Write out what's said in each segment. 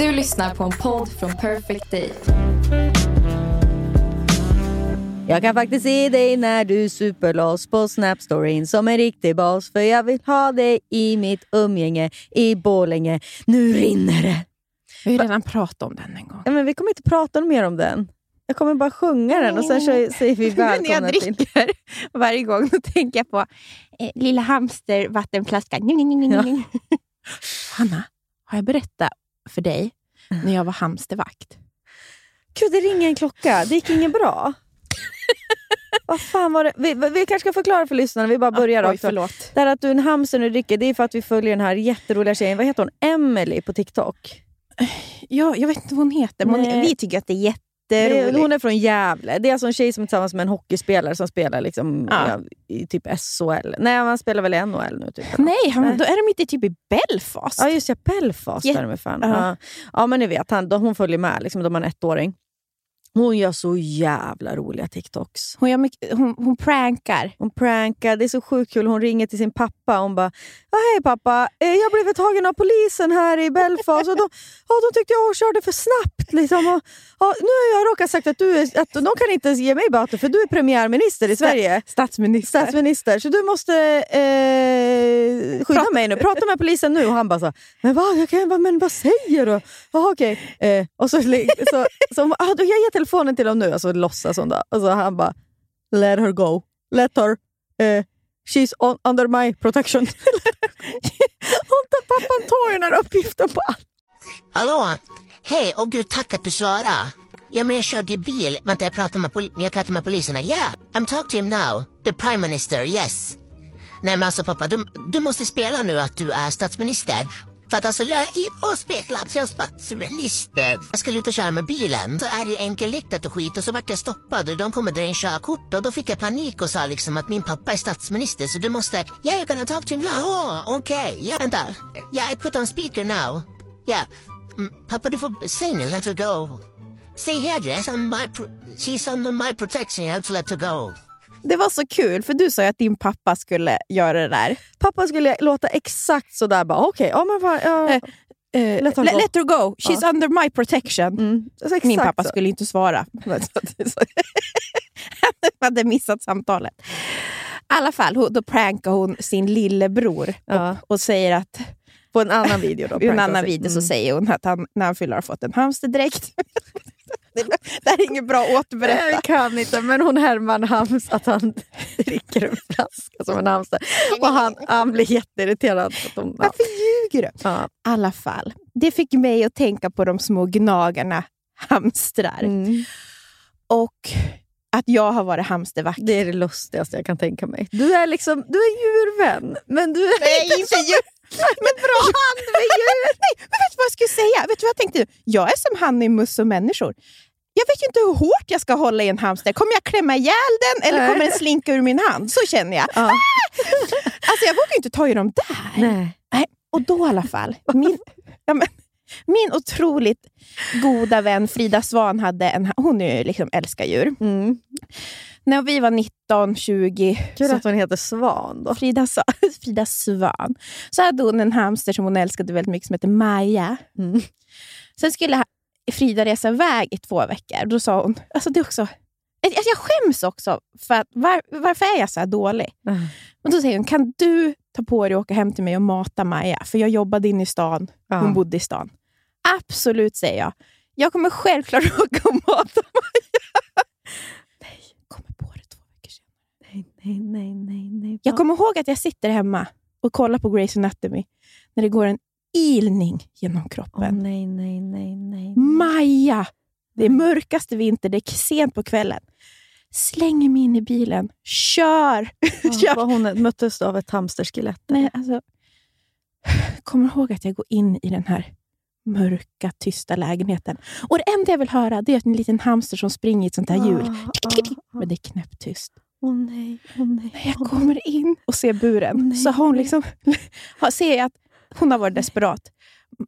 Du lyssnar på en podd från Perfect Day. Jag kan faktiskt se dig när du super loss på Snapstoryn som en riktig bas för jag vill ha dig i mitt umgänge i Borlänge. Nu rinner det! Vi har ju redan pratat om den en gång. Ja, men vi kommer inte prata mer om den. Jag kommer bara sjunga den och sen kör- säger vi Men när jag välkomna till... dricker varje gång då tänker jag på eh, lilla hamster vattenflaskan. Hanna, har jag berättat för dig när jag var hamstervakt? Gud, det ringer en klocka. Det gick inget bra. Vad fan var det? Vi, vi kanske ska förklara för lyssnarna. Vi bara börjar Oj, rakt av. förlåt. Det här att du är en hamster nu dricker, det är för att vi följer den här jätteroliga tjejen. Vad heter hon? Emily på TikTok. Ja, jag vet inte vad hon heter, men vi tycker att det är Det är, jätteroligt. hon är från Gävle. Det är alltså en tjej som är tillsammans med en hockeyspelare som spelar liksom, Ja. ja, i typ SHL. Nej, han spelar väl i NHL nu. Typ. Nej, han, Nej. då är de inte typ i Belfast. Ja, just ja. Belfast Jätte- är de fan. Ja. Ja. ja, men ni vet, han, hon följer med. Liksom, de har en ettåring. Hon gör så jävla roliga TikToks. Hon, gör mycket, hon, hon prankar. Hon prankar, det är så sjukt kul. Hon ringer till sin pappa och hon bara “Hej pappa, eh, jag blev tagen av polisen här i Belfast och de, ja, de tyckte jag körde för snabbt. Liksom. Och, ja, nu har jag råkat sagt att, du är, att de kan inte ge mig böter för du är premiärminister i Sverige. Statsminister. Statsminister, så du måste eh, skydda mig nu. Prata med polisen nu. Och han bara så, men vad, jag kan, men vad säger du? Jaha okej. Eh, och så, så, så, bara, ah, jag telefonen till dem nu. Alltså låtsas hon då. Och så han bara, let her go. Let her. Eh, she's on, under my protection. hon tar, pappan tar ju den här uppgiften på allt. Hallå? Hej, och gud tack att du svarade. Ja, men jag körde bil. Vänta, jag pratar med, pol- jag pratar med poliserna. Ja, yeah, I'm talking to him now. The prime minister, yes. Nej men alltså pappa, du, du måste spela nu att du är statsminister. För att alltså, jag är och spela jag statsminister. Jag skulle ut och köra med bilen. Så är det enkelriktat och skit och så vart jag stoppad och de kommer dra in körkort och då fick jag panik och sa liksom att min pappa är statsminister så du måste, yeah, you're gonna talk to him now. Oh, Okej, okay. ja vänta. Yeah, I put on speaker now. Yeah. Mm, pappa du får säg nu, let her go. Say here, Jess, on my she's under my protection, you have to let her go. Det var så kul, för du sa ju att din pappa skulle göra det där. Pappa skulle låta exakt sådär. Bara, Okej, ja, men fan, ja. Eh, Eh, Let her let, go. let her go, she's under my protection. Mm, alltså Min pappa så. skulle inte svara. Han hade missat samtalet. I alla fall, då prankar hon sin lillebror Ja. och, och säger att På en annan video då. i en annan video så Mm. säger hon att han, när han fyller har fått en hamsterdräkt. Det, det här är inget bra återberätta. Jag kan inte, men hon härmar en hams att han dricker en flaska som en hamster. Och han, han blir jätteirriterad. Att de, ja. Varför ljuger du? Ja. I alla fall, det fick mig att tänka på de små gnagarna hamstrar. Mm. Och att jag har varit hamstervakt. Det är det lustigaste jag kan tänka mig. Du är liksom, du är djurvän, men du är Nej, inte djur. Men bra hand med djur! Nej, men vet du vad jag skulle säga? Vet du vad jag tänkte? Jag är som han i Muss och människor. Jag vet ju inte hur hårt jag ska hålla i en hamster. Kommer jag klämma ihjäl den eller kommer den slinka ur min hand? Så känner jag. Ja. Alltså jag vågar ju inte ta i dem där. Nej. Nej, och då i alla fall. Min, ja, men, min otroligt goda vän Frida Svan hade en... Hon är ju liksom älskar djur. Mm. När vi var 19, 20... Kul att hon heter Svan då. Frida, Frida Svan. Så hade hon en hamster som hon älskade väldigt mycket som hette Maja. Mm. Sen skulle Frida resa iväg i två veckor. Då sa hon, alltså det också, alltså jag skäms också för att var, varför är jag så här dålig? Mm. Och då säger hon, kan du ta på dig och åka hem till mig och mata Maja? För jag jobbade inne i stan, Ja. hon bodde i stan. Absolut, säger jag. Jag kommer självklart åka och mata Maja. Nej, kommer på det två veckor senare. Nej, nej, nej, nej. nej. Jag kommer ihåg att jag sitter hemma och kollar på Grey's Anatomy när det går en ilning genom kroppen. nej, nej, nej, nej. Maja! Det är mörkaste vinter, det är sent på kvällen. Slänger mig in i bilen, kör! Ja, kör. hon möttes av ett hamsterskelett. Nej, alltså, kommer ihåg att jag går in i den här mörka, tysta lägenheten. Och det enda jag vill höra det är en liten hamster som springer i ett sånt här hjul. Ah, Men det är knäpptyst. Åh nej, åh nej. När jag kommer in och ser buren Nej, så har hon liksom, ser jag att hon har varit desperat.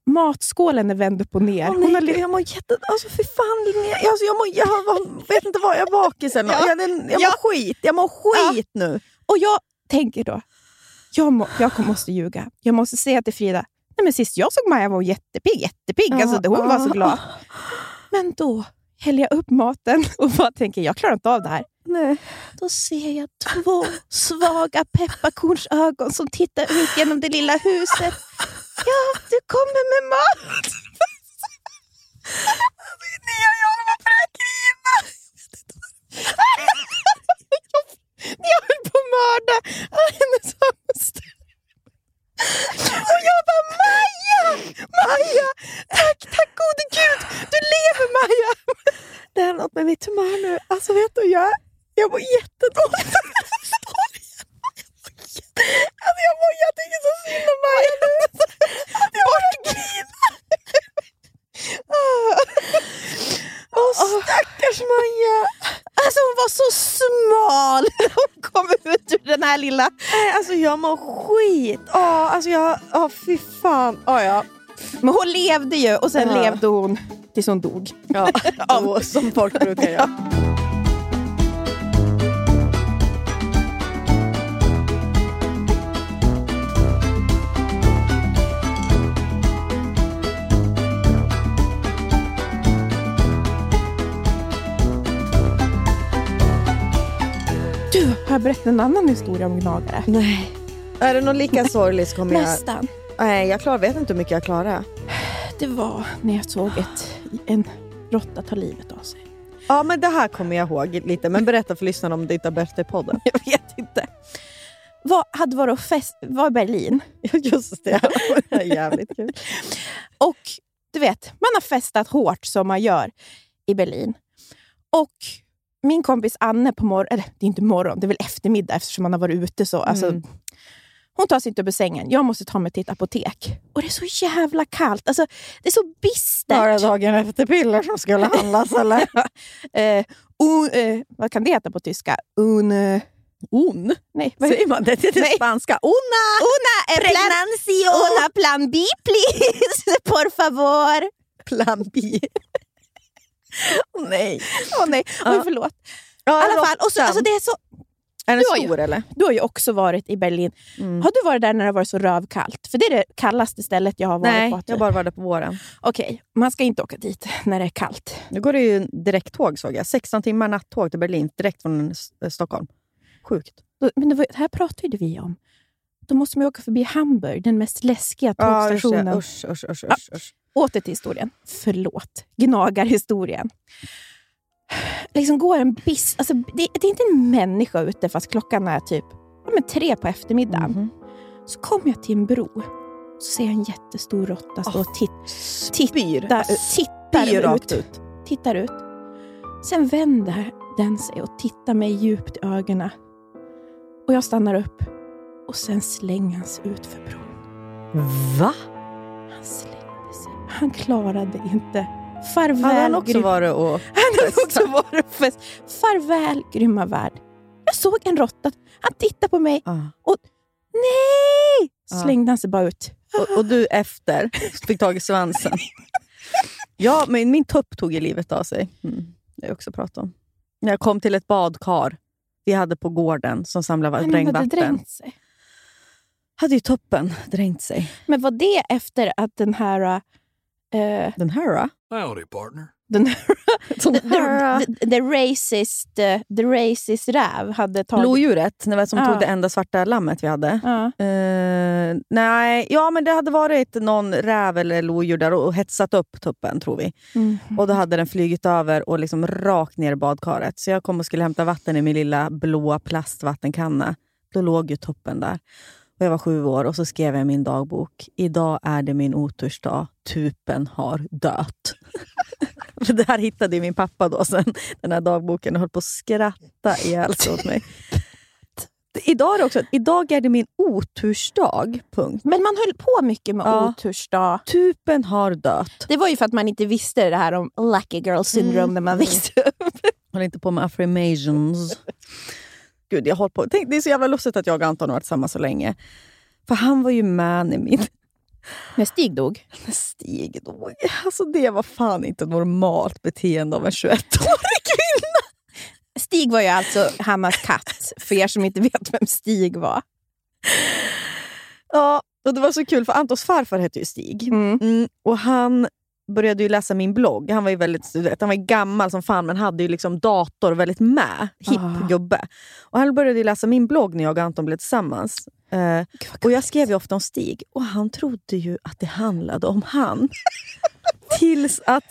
Matskålen är vänd upp och ner. Åh, hon har jag mår jätte... Alltså fy fan Linnea. Alltså, jag, mår, jag har- vet inte vad jag är bakis eller. Ja. Jag, jag mår Ja. skit. Jag mår skit nu. och jag tänker då, jag, må, jag måste ljuga. Jag måste säga till Frida, nej men sist jag såg Maja var hon jättepigg. jättepigg. Ja, alltså, hon var så glad. Men då häller jag upp maten och bara tänker, jag klarar inte av det här. Nej. Då ser jag två svaga pepparkornsögon som tittar ut genom det lilla huset. Ja, du kommer med mat! Linnea, jag håller på att börja grina! Jag höll på att mörda hennes hamster. Och jag bara, Maja! Maja! Tack, tack gode gud! Du lever Maja! Det är något med mitt humör nu. Alltså vet du, jag, jag mår jättedåligt. Alltså jag mår, jag tycker så synd om Maja nu. Bortgrina! Åh stackars Maja. Alltså hon var så smal när hon kom ut lilla... Nej, alltså jag mår skit. Ja, alltså jag... Ja, fy fan. Ja, ja. Men hon levde ju och sen Ja. levde hon tills hon dog. ja. Då, som folk brukar göra. Jag berättat en annan historia om gnagare? Nej. Är det någon lika sorglig så kommer jag... Nästan. Nej, jag klar, vet inte hur mycket jag klarar. Det var när jag såg ett, en råtta ta livet av sig. Ja, men det här kommer jag ihåg lite. Men berätta för lyssnarna om det inte har berättat i podden. Jag vet inte. Var, hade varit och fest, var i Berlin Just det. det är jävligt kul. och du vet, man har festat hårt som man gör i Berlin. Och min kompis Anne på morgonen, eller det är inte morgon, det är väl eftermiddag eftersom man har varit ute så. Alltså, Mm. Hon tar sig inte upp ur sängen. Jag måste ta mig till ett apotek. Och det är så jävla kallt. Alltså, det är så bistert. Var det dagen efter piller som skulle handlas eller? eh, un, eh, vad kan det heta på tyska? Un... Eh, On? nej, vad Säger man det? Det är spanska. Ona! Una, eh, plan, una plan B, please. Por favor. Plan B. Åh nej. Åh nej, Ja. Oj, förlåt. Ja, I alla fall, och så, alltså, det är så, är den du har ju- stor eller? du har ju också varit i Berlin. Mm. Har du varit där när det har varit så rövkallt? För det är det kallaste stället jag har varit Nej, på. att- jag bara var där på våren. Okej, man ska inte åka dit när det är kallt. Nu går det ju direkttåg såg jag. 16 timmar nattåg till Berlin direkt från S- Stockholm. Sjukt. Men det, var, det här pratade vi om. Då måste man åka förbi Hamburg, den mest läskiga tågstationen. ja. usch, usch, usch, usch, usch. Åter till historien. Förlåt. Gnagarhistorien. Liksom går en bis... Alltså, det, det är inte en människa ute fast klockan är typ men tre på eftermiddagen. Mhm. Så kommer jag till en bro. Så ser jag en jättestor råtta stå och titta, Spyr. tittar, tittar ut. ut. Tittar ut. Sen vänder den sig och tittar mig djupt i ögonen. Och jag stannar upp. Och sen slänger han sig ut för bron. Va? Han klarade inte. Farväl, Hade han också varit och... Han hade också varit på fest. Farväl, grymma värld. Jag såg en råtta. Han tittade på mig. Ah. Nej! Ja. Slängde han sig bara ut. Och, och du efter fick tag i svansen. Ja, men min tupp tog ju livet av sig. Mm. Det har jag också pratat om. När jag kom till ett badkar vi hade på gården som samlade han hade regnvatten. dränkt sig. hade ju toppen dränkt sig. Men var det efter att den här... eh, Den här då? Howdy, partner. den här Den här the, the, the, racist, eh, the racist räv hade tagit... Lodjuret, som Ja. tog det enda svarta lammet vi hade. Ja. Eh, nej, ja men det hade varit någon räv eller lodjur där och hetsat upp tuppen tror vi. Mm. Och då hade den flugit över och liksom rakt ner i badkaret. Så jag kom och skulle hämta vatten i min lilla blåa plastvattenkanna. Då låg ju toppen där. Och jag var sju år och så skrev jag i min dagbok. Idag är det min otursdag. Tupen har dött. Det här hittade min pappa då sen, den här dagboken, och höll på att skratta ihjäl sig åt mig. Idag är det också, idag är det min otursdag. Punkt. Men man höll på mycket med Ja. otursdag. Tupen har dött. Det var ju för att man inte visste det här om lucky girl syndrome Mm. när man växte upp. Håller inte på med affirmations. Gud, jag på. Tänk, det är så jävla lustigt att jag och Anton har varit tillsammans så länge. För han var ju med när min När Stig dog. när Stig dog. Alltså det var fan inte normalt beteende av en 21-årig kvinna. Stig var ju alltså Hannas katt, för er som inte vet vem Stig var. Ja, och det var så kul för Antons farfar hette ju Stig. Mm. Mm, och han började ju läsa min blogg. Han var ju väldigt vet, han var gammal som fan men hade ju liksom dator väldigt med. Hipp Ah. gubbe. Och han började ju läsa min blogg när jag och Anton blev tillsammans. Eh, och jag skrev ju ofta om Stig och han trodde ju att det handlade om han. Tills att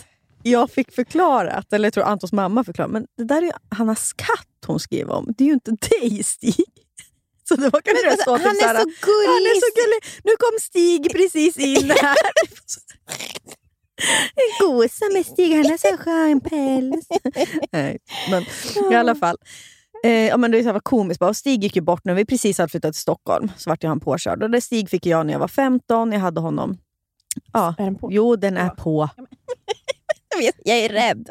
jag fick förklarat, eller jag tror Antons mamma förklarade, men det där är ju Hannas katt hon skriver om. Det är ju inte dig Stig. Så det var kanske Men, det stod alltså, typ han är såhär, så gullig. Han är så gullig. Nu kom Stig precis in här. Gosa med Stig, han har så skön päls. Nej, men i alla fall. Eh, ja, men det är så här komiskt. Bara. Och Stig gick ju bort när vi precis hade flyttat till Stockholm. Så vart han påkörd. Och det Stig fick jag när jag var 15. Jag hade honom... Ja. Är den på? Jo, den är på. Jag, är rädd.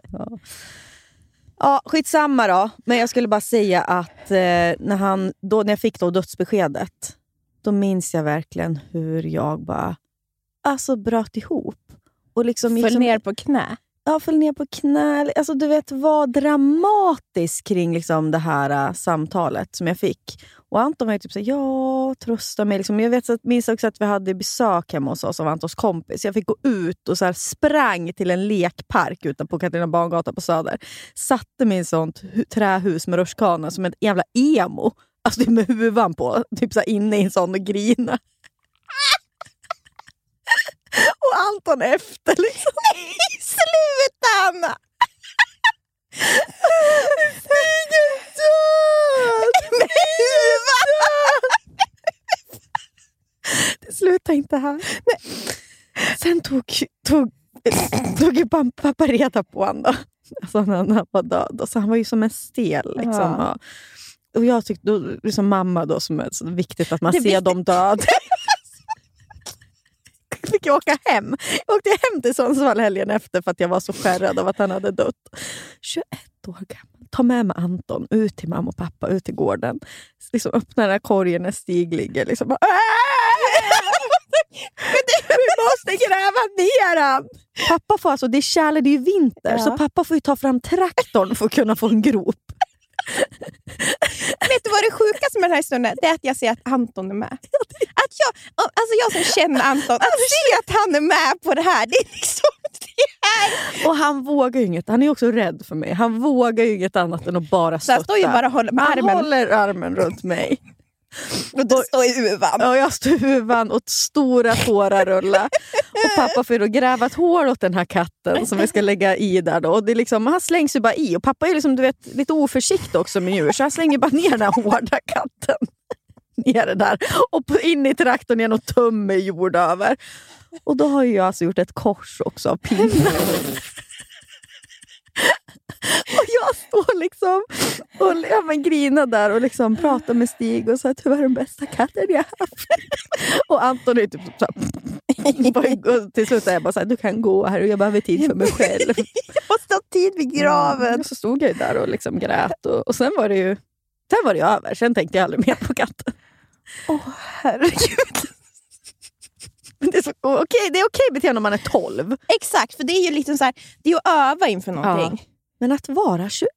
Ja, skitsamma då. Men jag skulle bara säga att eh, när, han, då, när jag fick då dödsbeskedet, då minns jag verkligen hur jag bara alltså, bröt ihop. Och liksom, Föll liksom, ner på knä. Ja, föll ner på knä. Alltså, du vet, var dramatisk kring liksom, det här äh, samtalet som jag fick. Och Anton var ju typ så här, ja, trösta mig. Liksom. Jag vet, så att, minns också att vi hade besök hemma hos oss av Antons kompis. Jag fick gå ut och så här, sprang till en lekpark utanpå Katarina Barngatan på Söder. Satte mig i ett sånt hu- trähus med rutschkana som ett jävla emo. Alltså typ med huvan på, typ så här, inne i en sån och grina. och Anton efter liksom. Sluta Anna! Stig är död! Det slutar inte här. Nej. Sen tog, tog, tog pappa reda på honom. Alltså när han var död. Så han var ju som en stel. Liksom. Ja. Och jag tyckte, då, liksom mamma då, som är så viktigt att man Det är ser dem död. Fick jag åka hem. Jag åkte hem till Sundsvall helgen efter för att jag var så skärrad av att han hade dött. 21 år gammal. Ta med mig Anton ut till mamma och pappa, ut till gården. Liksom öppna den här korgen när Stig ligger. Liksom bara, det, vi måste gräva ner han! Pappa får alltså, det är kärle, det är ju vinter, Ja. så pappa får ju ta fram traktorn för att kunna få en grop. Vet du vad det sjukaste med den här stunden Det är att jag ser att Anton är med. Att jag, alltså jag som känner Anton, att se att han är med på det här. Det är liksom det här. Och han vågar ju inget, han är också rädd för mig. Han vågar ju inget annat än att bara Så stötta. han står ju bara och håller med han armen. håller armen runt mig. Och du står i huvan. Ja, jag står i huvan och stora tårar rullar. Och pappa får då gräva ett hål åt den här katten som vi ska lägga i där. Då. Och det är liksom, han slängs ju bara i. Och pappa är liksom, du vet, lite oförsiktig också med djur, så han slänger bara ner den här hårda katten. Ner där. Och in i traktorn igen och tömmer jord över. Och då har jag alltså gjort ett kors också av pinnar. Och jag står liksom och ja, men grinar där och liksom pratar med Stig och du var den bästa katten jag haft. Och Anton är typ så och till slut är jag bara så här, du kan gå här och jag behöver tid för mig själv. Jag måste ha tid vid graven. Och så stod jag där och liksom grät och, och sen var det ju sen var det över. Sen tänkte jag aldrig mer på katten. Åh herregud. Men det är, så, okej, det är okej beteende om man är 12. Exakt, för det är ju liksom så här, det är att öva inför någonting. Men att vara 21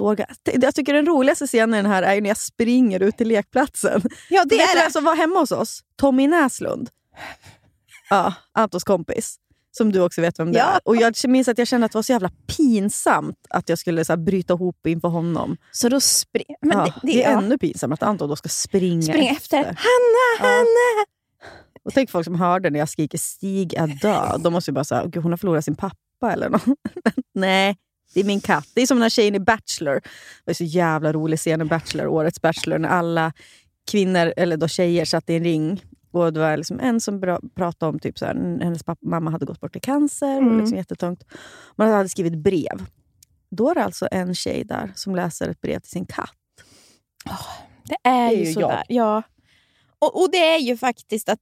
år. Jag tycker den roligaste scenen i den här är när jag springer ut till lekplatsen. Ja, det är det. som var hemma hos oss? Tommy Näslund. Ja, Antons kompis. Som du också vet vem det Ja. är. Och jag minns att jag kände att det var så jävla pinsamt att jag skulle så här, bryta ihop inför honom. Så då spring... Men ja, det, det, det är ja. ännu pinsamt att Anton då ska springa, Spring efter. Hanna, Ja. Hanna! Och tänk folk som hörde när jag skriker Stig är död. De måste ju bara säga Gud, hon har förlorat sin pappa eller något. Nej, det är min katt. Det är som den här tjejen i Bachelor. Det var så jävla rolig scen i Bachelor, årets Bachelor, när alla kvinnor, eller då tjejer, satt i en ring. Och det var liksom en som pratade om typ så här, hennes pappa, mamma hade gått bort i cancer. Och Mm. liksom jättetungt. Man hade skrivit brev. Då är det alltså en tjej där som läser ett brev till sin katt. Det är, Det är ju sådär. Ja. Och, och det är ju faktiskt att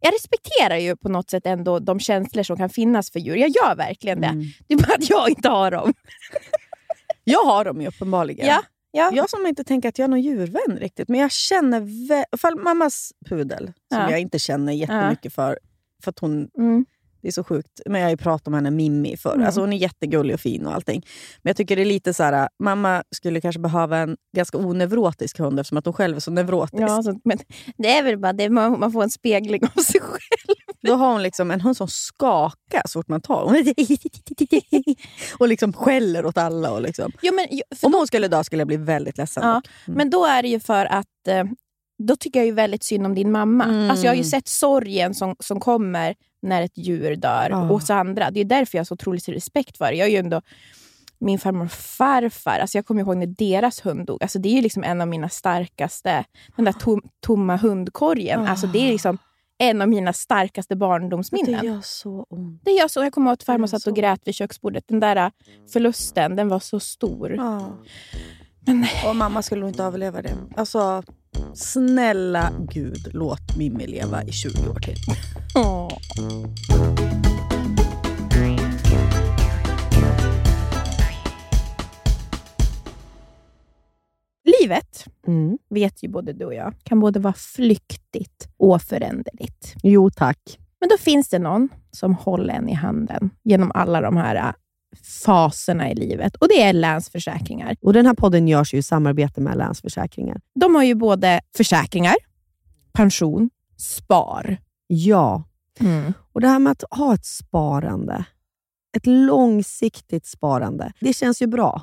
jag respekterar ju på något sätt ändå de känslor som kan finnas för djur. Jag gör verkligen det. Mm. Det är bara att jag inte har dem. Jag har dem ju uppenbarligen. Ja, ja. Jag som inte tänker att jag är någon djurvän riktigt, men jag känner... Vä- mammas pudel, som Ja. jag inte känner jättemycket för, för att hon... Mm. Det är så sjukt. Men jag har ju pratat om henne, Mimmi, förr. Mm. Alltså hon är jättegullig och fin och allting. Men jag tycker det är lite så här, mamma skulle kanske behöva en ganska onevrotisk hund eftersom att hon själv är så nevrotisk. Ja, så, men det är väl bara det, man, man får en spegling av sig själv. Då har hon liksom en hund som skakar så fort man tar. Hon och liksom skäller åt alla. Och liksom. Jo, men, Om hon skulle dö skulle jag bli väldigt ledsen. Ja. Mm. men då är det ju för att eh, då tycker jag ju väldigt synd om din mamma. Mm. Alltså jag har ju sett sorgen som, som kommer när ett djur dör Ja. hos andra. Det är därför jag har så otroligt respekt för det. Jag är ju ändå min farmor och farfar. Alltså jag kommer ihåg när deras hund dog. Alltså det är ju liksom en av mina starkaste... Den där tom, tomma hundkorgen. Ah. Alltså det är liksom en av mina starkaste Det barndomsminnen. gör så ont. Det gör så. Jag kommer ihåg att farmor satt och grät vid köksbordet. Den där äh, förlusten, den var så stor. Ja. Men Och mamma skulle nog inte överleva det. Alltså, snälla gud, låt Mimmi leva i 20 år till. Åh. Livet, vet ju både du och jag, kan både vara flyktigt och föränderligt. Jo tack. Men då finns det någon som håller en i handen genom alla de här äh, faserna i livet. Och det är Länsförsäkringar. Och Den här podden görs ju i samarbete med Länsförsäkringar. De har ju både försäkringar, pension, spar. Ja, och det här med att ha ett sparande, ett långsiktigt sparande, det känns ju bra.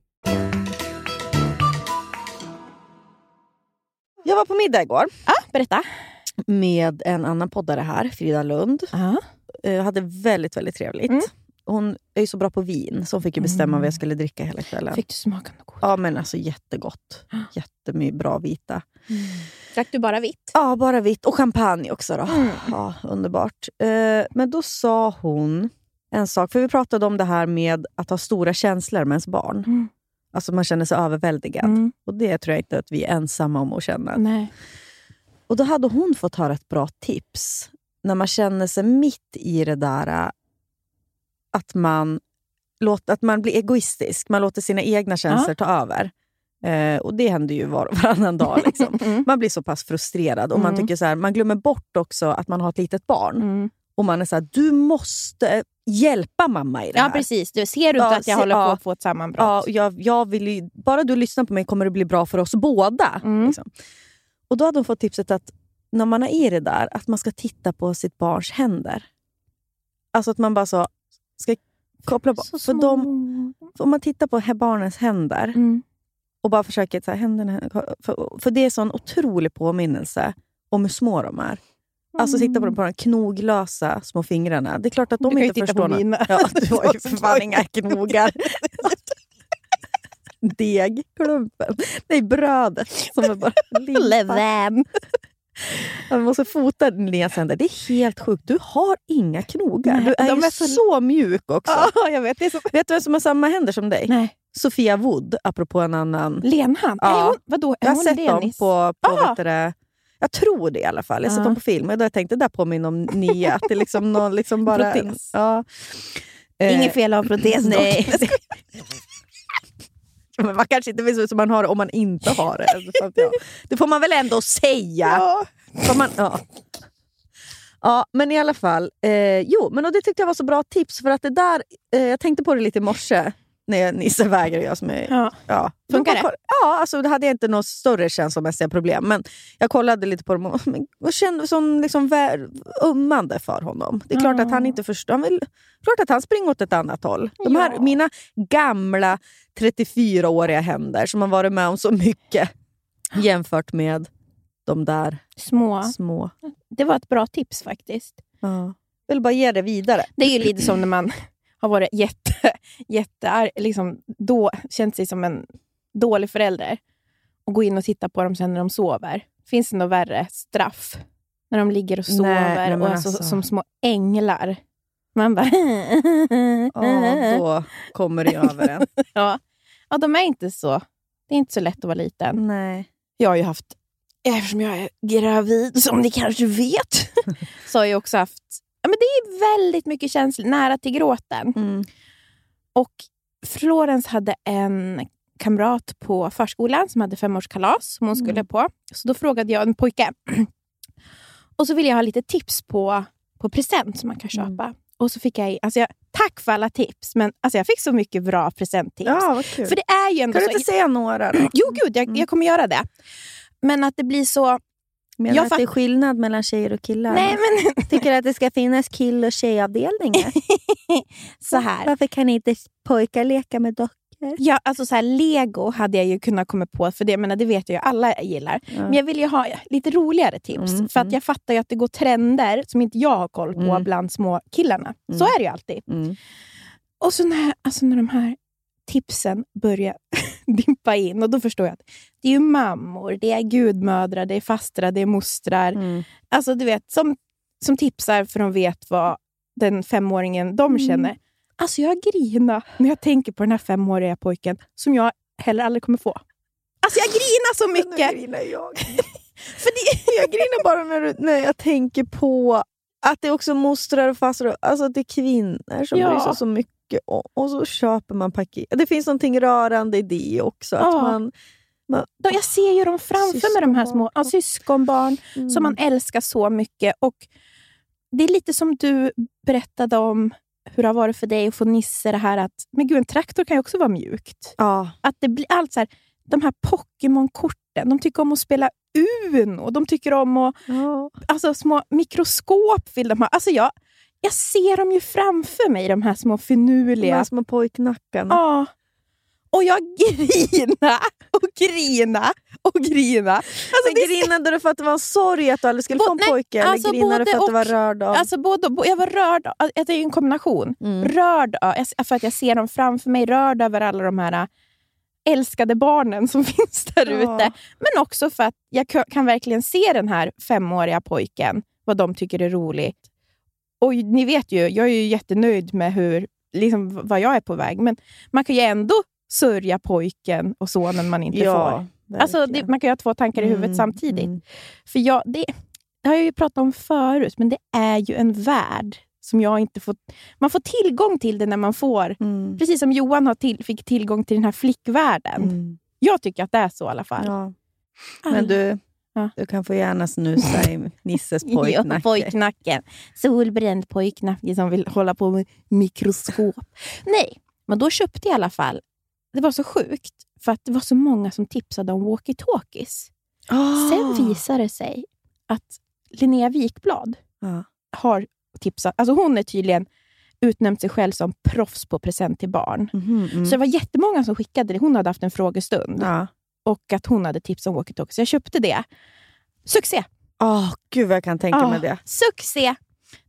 Jag var på middag igår Ah, berätta. med en annan poddare här, Frida Lund. Ah. Jag hade väldigt, väldigt trevligt. Mm. Hon är ju så bra på vin, så hon fick ju bestämma vad jag skulle dricka hela kvällen. Fick du smaka något gott? Ja, men alltså jättegott. Jättemycket bra vita. Drack du bara vitt? Ja, bara vitt. Och champagne också. Då. Mm. Ja, underbart. Eh, men då sa hon en sak. För vi pratade om det här med att ha stora känslor med ens barn. Mm. Alltså man känner sig överväldigad. Mm. Och det tror jag inte att vi är ensamma om att känna. Nej. Och då hade hon fått höra ett bra tips. När man känner sig mitt i det där äh, att man, låter, att man blir egoistisk. Man låter sina egna känslor ta över. Eh, och Det händer ju var och varannan dag. Liksom. Mm. Man blir så pass frustrerad och man Mm. tycker så här, man glömmer bort också att man har ett litet barn. Och man är så här, du måste hjälpa mamma i det Ja, här. precis. Du ser du inte Ja, att jag se- håller på ja. att få ett sammanbrott? Ja, jag, jag vill ju, bara du lyssnar på mig kommer det bli bra för oss båda. Mm. Liksom. Och Då hade hon fått tipset att när man är i det där, att man ska titta på sitt barns händer. Alltså att man bara så ska koppla bort. Så För, de, om man tittar på barnens händer Mm. och bara försöker... Så här, händerna, för, för det är en sån otrolig påminnelse om hur små de är. Alltså titta på de, på de knoglösa små fingrarna. Det är klart att Du de kan ju inte titta förstår på mina. Ja, du har ju för fan inga knogar. Degklumpen. Nej, brödet som är bara. Leven. Ja, Vi måste fota Linneas händer. Det är helt sjukt. Du har inga knogar. Nej, du är de är så... så- mjuk också. Ja, jag vet. Det är så... Vet du vem som har samma händer som dig? Nej. Sofia Wood, apropå en annan. Lenhand? Ja. Är hon, vadå? Är Jag har hon sett dem Lenis? på, på vet du det, Jag tror det i alla fall. Jag Ja. dem på film. Och jag tänkt det där påminner om Nia. Att det liksom någon, liksom bara Protes. ja. Eh, Inget fel av protes. Nej. Men man kanske inte vet ut som man har det om man inte har det. Så att, ja. Det får man väl ändå säga. Ja. Får man, ja. ja, men i alla fall. Eh, jo, men och det tyckte jag var så bra tips. För att det där, eh, Jag tänkte på det lite i morse när Nisse väger och jag som är... Ja. Ja. Funkar det? Ja, alltså, det hade jag inte några större känslomässiga problem. Men jag kollade lite på dem och kände som liksom ömmande för honom. Det är klart Ja. att han inte förstår. Han vill, klart att han springer åt ett annat håll. De här, Ja. Mina gamla 34-åriga händer som har varit med om så mycket jämfört med de där Små. små. Det var ett bra tips faktiskt. Ja. Jag vill bara ge det vidare. Det är ju lite som när man har varit jätte, jätte liksom då känt sig som en dålig förälder och gå in och titta på dem sen när de sover. Finns det något värre straff? När de ligger och sover Nej, och är så, alltså. som små änglar. Man bara... Ja, då kommer det över en. ja. ja, de är inte så... Det är inte så lätt att vara liten. Nej. Jag har ju haft, eftersom jag är gravid, som ni kanske vet, så har jag också haft... Är väldigt mycket känslor, nära till gråten. Mm. Och Florence hade en kamrat på förskolan som hade femårskalas som hon skulle Mm. på. Så då frågade jag en pojke. Och så ville jag ha lite tips på, på present som man kan Mm. köpa. Och så fick jag, alltså jag, tack för alla tips, men alltså jag fick så mycket bra presenttips. Ja. För det är ju ändå kan du så... inte säga några då? Jo, gud, jag, jag kommer göra det. Men att det blir så... Menar Jag att det är skillnad mellan tjejer och killar? Nej, men Tycker att det ska finnas kill och tjejavdelningar? så här. Varför kan inte pojkar leka med dockor? Ja, alltså så här, Lego hade jag ju kunnat komma på, för det, men det vet jag ju alla gillar. Men jag vill ju ha lite roligare tips. Mm, för att mm. jag fattar ju att det går trender som inte jag har koll på Mm. bland små killarna. Så Mm. är det ju alltid. Mm. Och så när, alltså när de här tipsen börjar dimpa in, och då förstår jag att det är ju mammor, det är gudmödrar, det är fastrar, det är mostrar. Mm. Alltså du vet, som, som tipsar för de vet vad den femåringen de Mm. känner. Alltså jag grinar när jag tänker på den här femåriga pojken som jag heller aldrig kommer få. Alltså jag grinar så mycket! Nu grinar jag. För det, jag grinar bara när, när jag tänker på att det är också mostrar och fastrar. Alltså att det är kvinnor som Ja. bryr sig så mycket. Och, och så köper man paket. Det finns någonting rörande i det också. Att Ja. man, man, jag ser ju dem framför mig, de här små ja, syskonbarn mm. som man älskar så mycket. Och Det är lite som du berättade om hur det har varit för dig att få Nisse det här att men gud, en traktor kan ju också vara mjukt. ja. Att det blir allt så här, de här Pokémon-korten, de tycker om att spela Uno. De tycker om att, Ja. alltså små mikroskop vill de ha. Alltså jag, jag ser dem ju framför mig, de här små De finurliga. här små pojknackarna. Ja. Och jag grina och grina och grina. Alltså, Men är grinade du för att det var en sorg att du aldrig skulle få en nej, pojke? Eller alltså grinade du för att du var och. rörd av... Alltså både, jag var rörd, det är en kombination. Mm. Rörd av, för att jag ser dem framför mig, rörd över alla de här äh, älskade barnen som finns där Ja. ute. Men också för att jag kan verkligen se den här femåriga pojken, vad de tycker är roligt. Och ni vet ju, jag är ju jättenöjd med hur, liksom, vad jag är på väg. Men man kan ju ändå sörja pojken och sonen man inte får. Alltså, det, man kan ju ha två tankar i huvudet Mm, samtidigt. mm. För jag, det, det har jag ju pratat om förut, men det är ju en värld som jag inte får... Man får tillgång till det när man får... Mm. Precis som Johan har till, fick tillgång till den här flickvärlden. Mm. Jag tycker att det är så i alla fall. Ja. Men du, Ja. du kan få gärna snusa i Nisses pojknacke. Ja, pojknacken. Solbränd pojknacke som vill hålla på med mikroskop. Nej, men då köpte jag i alla fall... Det var så sjukt, för att det var så många som tipsade om walkie-talkies. Ah. Sen visade det sig att Linnea Wikblad Ja. har tipsat. Alltså hon är tydligen utnämnt sig själv som proffs på present till barn. Mhm, mm. Så det var jättemånga som skickade det. Hon hade haft en frågestund ja. Och att hon hade tips om walkie-talkie. Så jag köpte det. Succé! Åh, gud vad jag kan tänka Ah, mig det. Succé!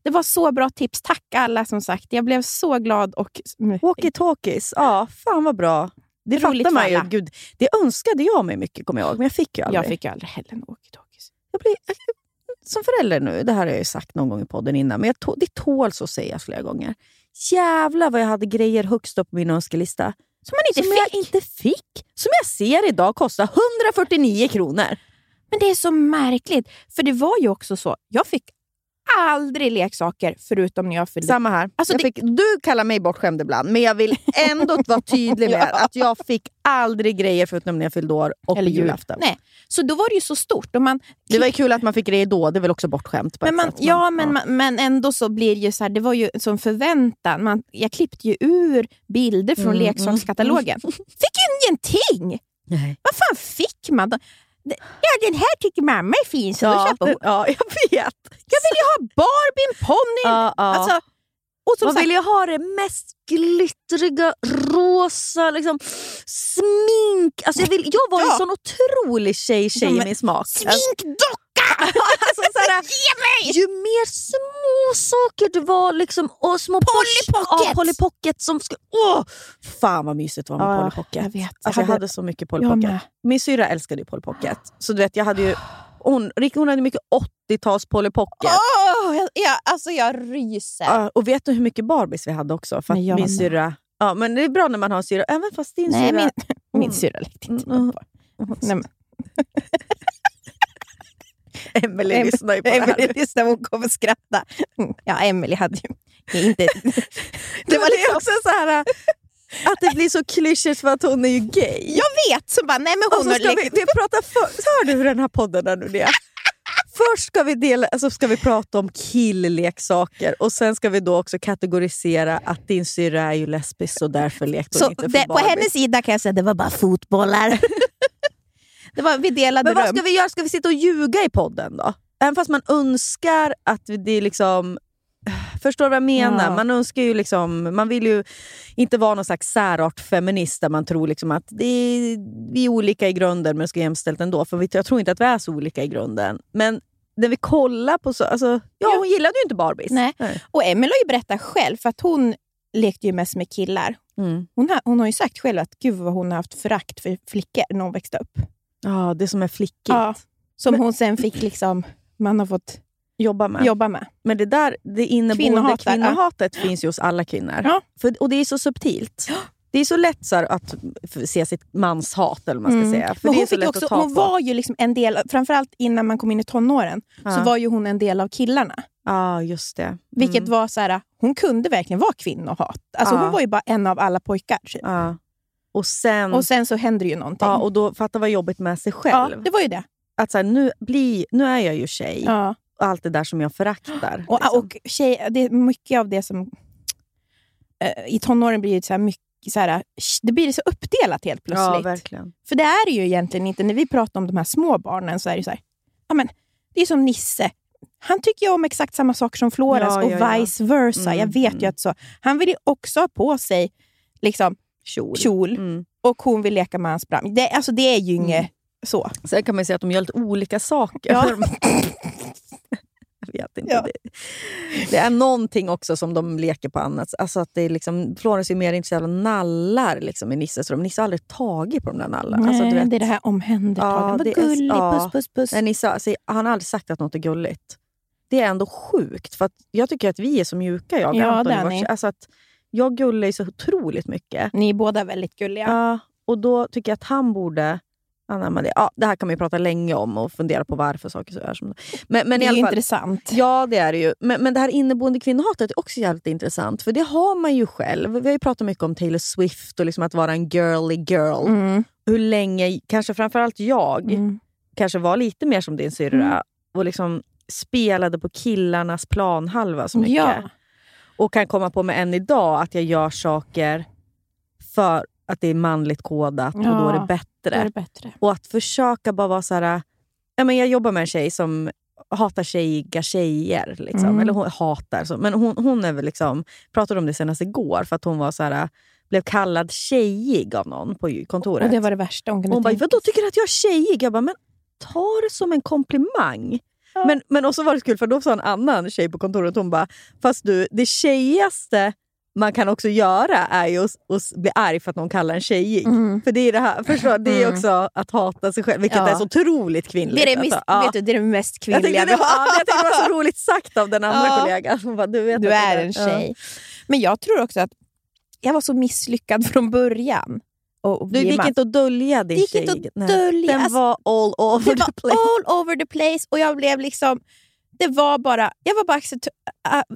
Det var så bra tips. Tack alla som sagt. Jag blev så glad. och Walkie-talkies, ja, fan vad bra. Det Roligt fattar man ju. Gud, det önskade jag mig mycket, kommer jag ihåg, men jag fick ju aldrig. Jag fick ju aldrig heller en walkie-talkies. Jag blir, som förälder nu, det här har jag ju sagt någon gång i podden innan, men jag tå, det tåls att sägas flera gånger. Jävlar vad jag hade grejer högst upp på min önskelista. Som man inte som fick. jag inte fick. Som jag ser idag kostar 149 kronor. Men det är så märkligt. För det var ju också så. Jag fick aldrig leksaker förutom när jag fyllde Samma här. Alltså det- fick, du kallar mig bortskämd ibland, men jag vill ändå vara tydlig med Ja. att jag fick aldrig grejer förutom när jag fyllde år och Eller på jul. julafton. Nej. Så då var det ju så stort. Och man, Det var ju kul att man fick grejer då, det är väl också bortskämt på men man, ja, men, Man, men ändå så blir det ju så här, det var ju som förväntan. Man, jag klippte ju ur bilder från Mm, leksakskatalogen. Fick ju ingenting! Nej. Vad fan fick man? Ja, den här tycker mamma är fin, så Ja, köper hon. ja, jag vet. Jag vill ju ha Barbien, ponnyn! Ja, ja. Alltså, och som Man sagt, vill ju ha det mest glittriga, rosa, liksom, smink. Alltså jag, vill, jag var Ja. en sån otrolig tjej-tjej Ja, i min smak. sminkdocka! Alltså, såhär, ju mer små saker det var, liksom, och små Polly Pocket! Ja, Polly Pocket som ska... Åh! Fan vad mysigt det var med Ja, Polly Pocket. jag vet. Alltså, jag Hade- hade så mycket Polly Pocket. Min syrra älskade ju Polly Pocket. Så du vet, jag hade ju... Hon, hon hade mycket 80-tals Polly Pocket. Åh, jag, jag, alltså jag ryser. Ja, och vet du hur mycket Barbies vi hade också? För min med. syrra... Ja, men det är bra när man har en syrra, även fast din Nej, syrra... min, min Mm. syrra lekte inte Mm. med barn. Nej, Emelie lyssnar ju på det här. Lyssnar, hon kommer skratta. Mm. Ja, Emelie hade ju inte... Det var liksom också så här att det blir så klyschigt för att hon är ju gay. Jag vet! Så bara, nej men Och hon så har ska vi, vi prata för, hör du hur den här podden är nu det? Först ska vi, dela, alltså ska vi prata om killleksaker och sen ska vi då också kategorisera att din syrra är ju lesbisk och därför lekte hon Så inte för det, på hennes sida kan jag säga att det var bara fotbollar. det var, vi delade Men vad rum. ska vi göra? Ska vi sitta och ljuga i podden då? Även fast man önskar att det är liksom... Förstår du vad jag menar? Ja. Man önskar ju liksom, man vill ju inte vara någon slags särart feminist där man tror liksom att det är, vi är olika i grunden men ska jämställt ändå. För jag tror inte att vi är så olika i grunden. Men när vi kollar på så... Alltså, ja, hon gillade ju inte Barbies. Nej. Och Emelie har ju berättat själv, för att hon lekte ju mest med killar. Mm. Hon har, hon har ju sagt själv att gud vad hon har haft förakt för flickor när hon växte upp. Ja, det som är flickigt. Ja, som hon sen fick liksom, man har fått Jobba med. jobba med. Men det där det inneboende kvinnohatet finns ju hos alla kvinnor. Ja. För, och det är så subtilt. Det är så lätt så att se sitt manshat, eller vad man ska Mm. säga. För Men hon, fick också, på. var ju liksom en del, framförallt innan man kom in i tonåren, så Ja. var ju hon en del av killarna. Ja, just det. Vilket Mm. var så här, hon kunde verkligen vara kvinnohat. Alltså Ja. Hon var ju bara en av alla pojkar. typ. Ja. Och sen... Och sen så händer ju någonting. ja, och då fatta vad jobbigt med sig Ja, själv. det var ju det. Att så här, nu, bli, nu är jag ju tjej. Ja. Och allt det där som jag föraktar. Och, liksom. och tjej, det är mycket av det som... Eh, I tonåren blir det så mycket... Så här, det blir så uppdelat helt ja, plötsligt. verkligen. För det är det ju egentligen inte. När vi pratar om de här små barnen så är det så här... Ja, men, det är som Nisse. Han tycker ju om exakt samma saker som Florens Ja, och ja, ja. vice versa. Mm, Jag vet ju mm. att så. Han vill ju också ha på sig liksom, Kjol. kjol Mm. och hon vill leka med hans bram. Det, alltså, det är ju inget Mm. så. Sen kan man säga att de gör lite olika saker. Ja. jag vet inte. Ja. Det, det är någonting också som de leker på annat. Alltså att det är liksom, Florens är mer intresserad av nallar liksom, i Nisses rum. Nisse har aldrig tagit på de där nallarna. Alltså, Nej, vet, det är det här omhändertagandet. Ja, Vad gullig, ja. puss puss puss. Nej, Nisse, alltså, han har aldrig sagt att något är gulligt. det är ändå sjukt. För jag tycker att vi är så mjuka, jag och Ja, Anton. Alltså att jag gullar ju så otroligt mycket. Ni är båda väldigt gulliga. Ja, och då tycker jag att han borde anamma det. Ja, det här kan man ju prata länge om och fundera på varför saker så är som Men, men det är ju fall, intressant. Ja, det är det ju. Men, men det här inneboende kvinnohatet är också jävligt intressant. För det har man ju själv. Vi har ju pratat mycket om Taylor Swift och liksom att vara en girly girl. Mm. Hur länge, kanske framförallt jag, Mm. kanske var lite mer som din syrra Mm. och liksom spelade på killarnas planhalva så mycket. Ja. Och kan komma på mig än idag att jag gör saker för att det är manligt kodat och då är det bättre. Är det bättre. Och att försöka bara vara så här... Ja, men jag jobbar med en tjej som hatar tjejiga tjejer. Liksom. Mm. Eller hon hatar, så. men hon, hon är väl liksom, pratade om det senast igår för att hon var så här, blev kallad tjejig av någon på kontoret. Och det var det värsta hon kunde hon bara, vadå tycker du att jag är tjejig? Jag bara, men ta det som en komplimang. Ja. Men, men också var det kul för då sa en annan tjej på kontoret, hon bara, fast du, det tjejigaste man kan också göra är ju att, att bli arg för att någon kallar en tjejig. Mm. För det är, det här, förstår, du? det är Mm. också att hata sig själv, vilket Ja. är så otroligt kvinnligt. Det är det, mis- Alltså, ja. vet du, det är det mest jag kvinnliga tyckte det var, ja, jag det var så roligt sagt av den andra Ja. kollegan. Hon bara, du vet Du är en tjej. Men jag tror också att jag var så misslyckad från början. Och. Du, det gick inte att dölja din Det gick inte att dölja. Den Alltså, var all over det the place. all over the place och jag blev liksom... Det var bara, jag var bara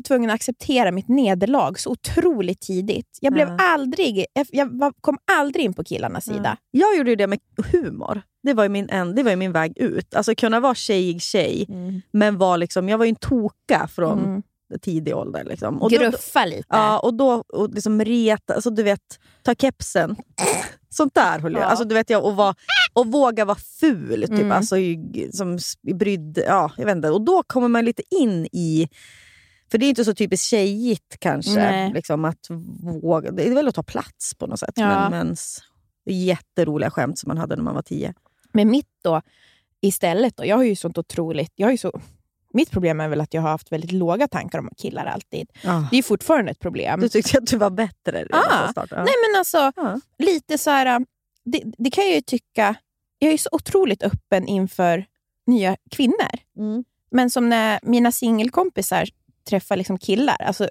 tvungen att acceptera mitt nederlag så otroligt tidigt. Jag, blev Ja. aldrig, jag, var, kom aldrig in på killarnas sida. Jag gjorde det med humor. Det var ju min, en, det var ju min väg ut. Alltså kunna vara tjejig tjej, men var liksom, jag var ju en toka från Mm. Tidig ålder. Liksom. Och då, Gruffa lite. ja, och då och liksom reta, alltså, du vet, ta kepsen. Sånt där höll jag. Ja. Alltså, du vet, jag och, var, och våga vara ful. Typ. Mm. Alltså, som brydd, ja, jag vet inte. Och då kommer man lite in i... För det är inte så typiskt tjejigt kanske. Liksom, att våga, det är väl att ta plats på något sätt. Ja. Men, jätteroliga skämt som man hade när man var tio. Men mitt då, istället, då, jag har ju sånt otroligt... Jag har ju så, mitt problem är väl att jag har haft väldigt låga tankar om killar alltid. Det är fortfarande ett problem. Du tyckte att du var bättre Ah. start. Ja. Nej men alltså, Ja. lite så här... Det, det kan jag ju tycka... Jag är så otroligt öppen inför nya kvinnor. Mm. Men som när mina singelkompisar träffar liksom killar. Alltså,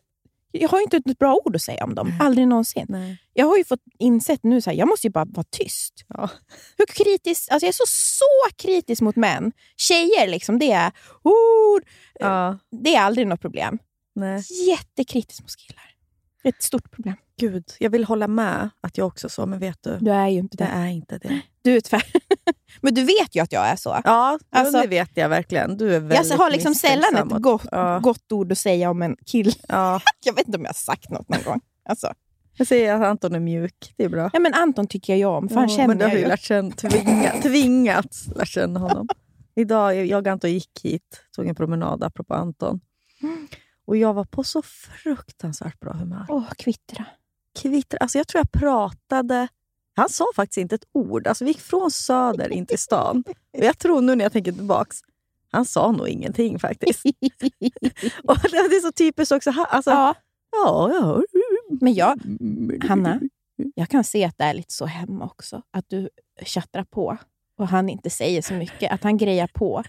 jag har inte ett bra ord att säga om dem. Aldrig någonsin. Nej. Jag har ju fått insett nu att jag måste ju bara vara tyst. Ja. Hur kritisk, alltså jag är så, så kritisk mot män. Tjejer, liksom, det är ord. Ja. Det är aldrig något problem. Nej. Jättekritisk mot killar. Ett stort problem. Gud, jag vill hålla med att jag också är så, men vet du? Du är ju inte Det det. är inte det. Du är tvär... Men du vet ju att jag är så. Ja, Alltså- det vet jag verkligen. Du är väldigt Jag har liksom sällan ett gott, Ja. gott ord att säga om en kille. Ja. Jag vet inte om jag har sagt något någon gång. Alltså. Jag säger att Anton är mjuk. Det är bra. Ja, men Anton tycker jag ju om, för han Ja, känner men du har jag ju lärt känna, tvinga, tvingats lära känna honom. Idag, jag och Anton gick hit, tog en promenad apropå Anton. Och jag var på så fruktansvärt bra humör. Åh, kvittra. Kvittra. Alltså jag tror jag pratade... Han sa faktiskt inte ett ord. Alltså vi gick från Söder in till stan. Och jag tror nu när jag tänker tillbaks, han sa nog ingenting faktiskt. Och det är så typiskt också. Alltså, Ja, ja, ja. men jag, Hanna, jag kan se att det är lite så hemma också. Att du tjattrar på och han inte säger så mycket. Att han grejar på.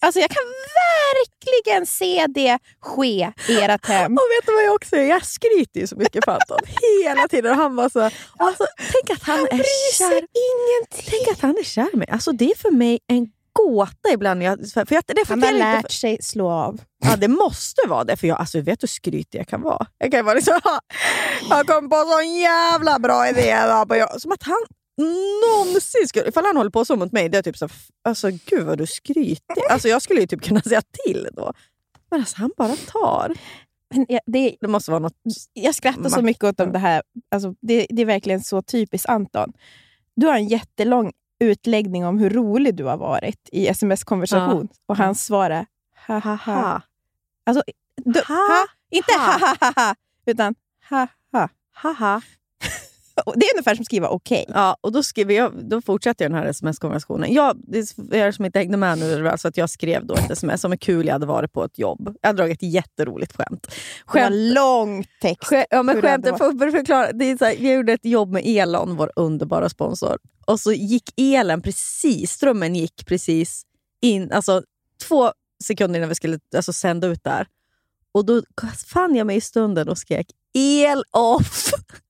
Alltså jag kan verkligen se det ske i ert hem. Och vet du vad jag också är? Jag skryter ju så mycket för Anton. Hela tiden. Och han var så... Alltså, tänk att han, är kär. ingenting. Tänk att han är kär mig. Alltså, det är för mig en gåta ibland. Jag, för jag, det Han har lärt sig slå av. Ja, det måste vara det. För jag alltså, vet hur skrytig jag kan vara. Jag kan vara liksom, jag kom på en sån jävla bra idé. jag- Som att han någonsin skulle... Ifall han håller på så mot mig, det är typ så alltså gud vad du skrytig. Alltså jag skulle ju typ kunna säga till då. Men alltså han bara tar. Men jag, det, Det måste vara något... jag skrattar så Makt. mycket åt det här. Alltså, det, det är verkligen så typiskt Anton. Du har en jättelång utläggning om hur rolig du har varit i sms-konversation. Och hans svar är ha ha ha. Ha. Alltså, du, Ha, ha, inte ha. ha ha ha ha, utan ha ha. Haha. Och Det är ungefär som att skriva okej. Ja, och då, skrev jag, då fortsatte jag den här sms-konversationen. Jag, det är som inte hängde med nu, alltså att jag skrev då ett sms om hur kul jag hade varit på ett jobb. Jag hade dragit ett jätteroligt skämt. Det var Skämt lång text. Skä- ja, men skämtet, för förklara. Det är så här, jag gjorde ett jobb med Elon, vår underbara sponsor. Och så gick elen precis, strömmen gick precis in, alltså två sekunder innan vi skulle alltså, sända ut där. Och då fann jag mig i stunden och skrek el off.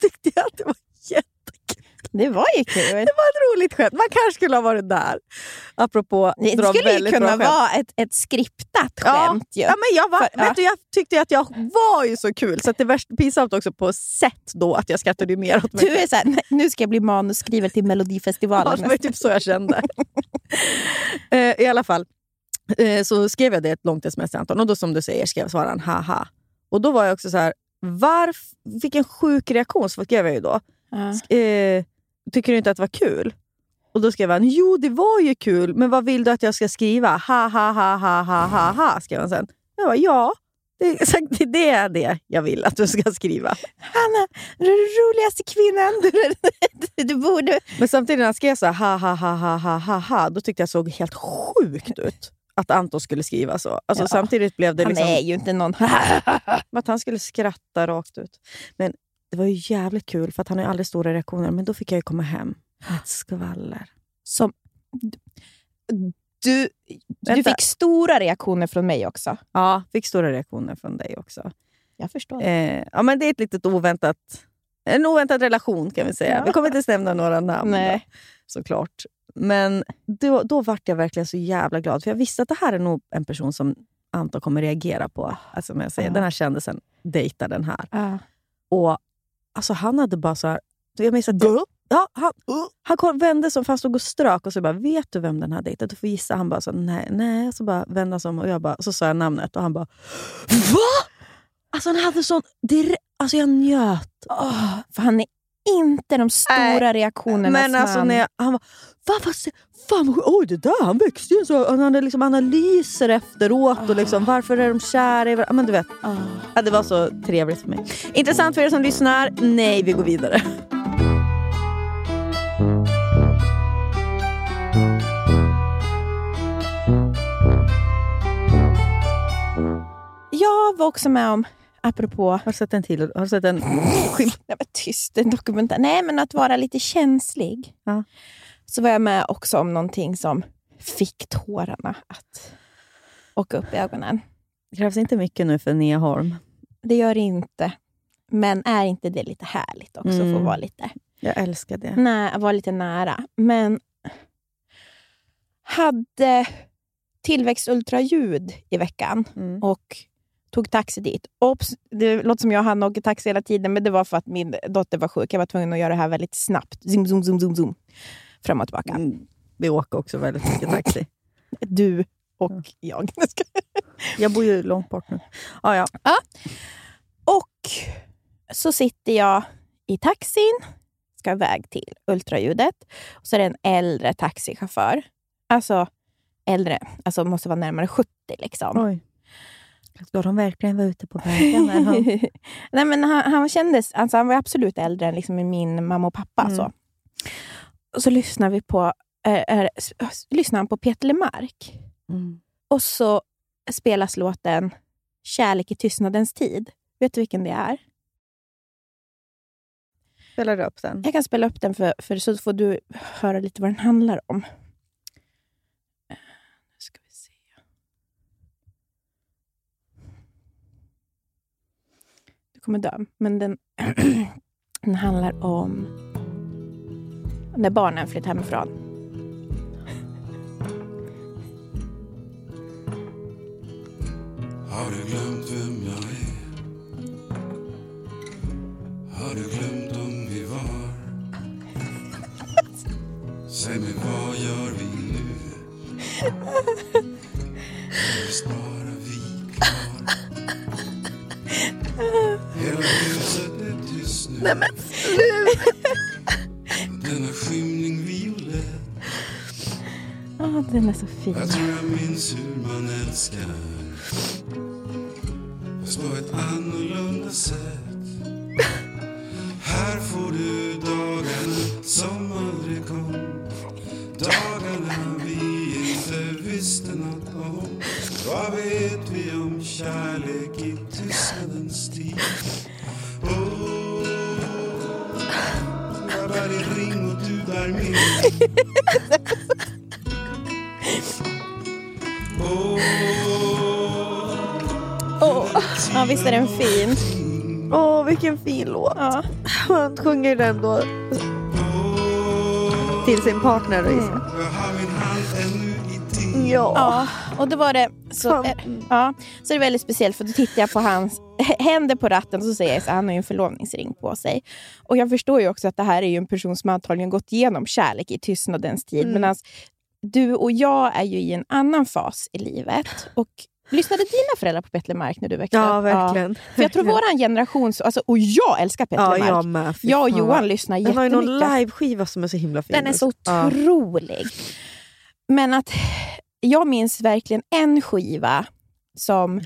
då tyckte jag att det var jättekul. Det var ju kul. Det var ett roligt skämt. Man kanske skulle ha varit där. Apropå Det dra skulle ju väldigt kunna bra skämt. vara ett, ett skriptat Ja, skämt. ju. Ja, men jag, var, För- ja. vet du, jag tyckte att jag var ju så kul, så att det var pinsamt också på sätt då att jag skrattade ju mer åt mig Du är såhär, "Nej, nu ska jag bli manusskrivare till Ja, Melodifestivalen. det var typ så jag kände. Eh, I alla fall eh, så skrev jag det ett långt sms till Anton och då som du säger skrev svarade han haha. Och då var jag också så här, varf, vilken sjuk reaktion skrev jag ju då. Ja. Eh, tycker du inte att det var kul? Och då skrev han, jo det var ju kul, men vad vill du att jag ska skriva? Ha ha ha ha ha ha ha, skrev han sen. Jag bara, ja, det är exakt det är det jag vill att du ska skriva. Hanna, du är den roligaste kvinnan. Du, du borde... Men samtidigt när han skrev så här, ha ha ha ha ha ha ha, då tyckte jag såg helt sjukt ut att Anton skulle skriva så. Alltså, Ja. Samtidigt blev det Han liksom är ju inte någon... att han skulle skratta rakt ut. Men det var ju jävligt kul, för han har aldrig stora reaktioner. Men då fick jag komma hem med ett skvaller. Som... Du, du Vänta. fick stora reaktioner från mig också. Ja, fick stora reaktioner från dig också. Jag förstår. Eh, ja, men det är ett litet oväntat, en oväntad relation kan vi säga. Ja. Vi kommer inte nämna några namn Nej. såklart. Men då, då vart jag verkligen så jävla glad. För jag visste att det här är nog en person som Anton kommer reagera på. Alltså, jag säger, Ja. Den här kändisen dejtar den här. Ja. Och alltså, Han hade bara så här... Jag minns att jag, ja, han, han kom, vände sig om, för han stod och strök och så bara, vet du vem den här dejtar? Du får gissa. Han bara, så, nej, nej. Så bara vände sig om och jag bara, så sa jag namnet och han bara, va? Alltså han hade sån... Direkt, alltså jag njöt. Åh, för han är inte de stora reaktionernas Men alltså man. när jag, han var, Va, vad, fan, vad- oj det där, han växte ju så. Han hade liksom analyser efteråt och liksom, varför är de kära i varandra? Men du vet, Åh. ja, det var så trevligt för mig. Intressant för er som lyssnar? Nej, vi går vidare. Jag var också med om, apropå... Har du sett en till? Har du sett en Nej, men tyst, en dokumentär. Nej, men att vara lite känslig. Ja. Så var jag med också om någonting som fick tårarna att åka upp i ögonen. Det krävs inte mycket nu för Nia Holm. Det gör det inte. Men är inte det lite härligt också? Mm. Få vara lite, Jag älskar det. nä, vara lite nära. Men hade tillväxtultraljud i veckan Mm. och tog taxi dit. Ops, det låter som jag hann åka taxi hela tiden, men det var för att min dotter var sjuk. Jag var tvungen att göra det här väldigt snabbt. Zoom, zoom, zoom, zoom, zoom. Fram och tillbaka. Mm. Vi åker också väldigt mycket taxi. Du och jag. Jag bor ju långt bort nu. Ah, ja. Och så sitter jag i taxin, ska iväg till ultraljudet. Och så är det en äldre taxichaufför. Alltså äldre, alltså måste vara närmare 70 liksom. Oj. Ska de verkligen vara ute på vägen? Nej, men han, han, kändes, alltså han var absolut äldre än liksom min mamma och pappa. Mm. Så. Och så lyssnar vi på, äh, s- s- lyssnar han på Peter Lemark. Mm. Och så spelas låten Kärlek i tystnadens tid. Vet du vilken det är? Spelar du upp sen? Jag kan spela upp den för, för så får du höra lite vad den handlar om. Eh, Nu ska vi se. Du kommer dö, men den, den handlar om när barnen flyttar hemifrån. Har du glömt vem jag är? Har du glömt den är så fin. Jag tror jag minns hur man visst är den fin? Åh, vilken fin låt. Ja. Han sjunger den då till sin partner. Mm. Ja. Ja, och då var det så, eh, ja, så det är väldigt speciellt för då tittar jag på hans händer på ratten och så säger jag att han har ju en förlovningsring på sig. Och jag förstår ju också att det här är ju en person som antagligen gått igenom kärlek i tystnadens tid. Mm. Medan du och jag är ju i en annan fas i livet. Och Lyssnade dina föräldrar på Petter Mark när du växte Ja, upp? verkligen. För jag tror våran generation, så- alltså, och jag älskar Petter Ja, Mark. jag med. Jag och Johan lyssnar Den har ju någon jättemycket. liveskiva som är så himla fin. Den är så Ja. otrolig. Men att jag minns verkligen en skiva som,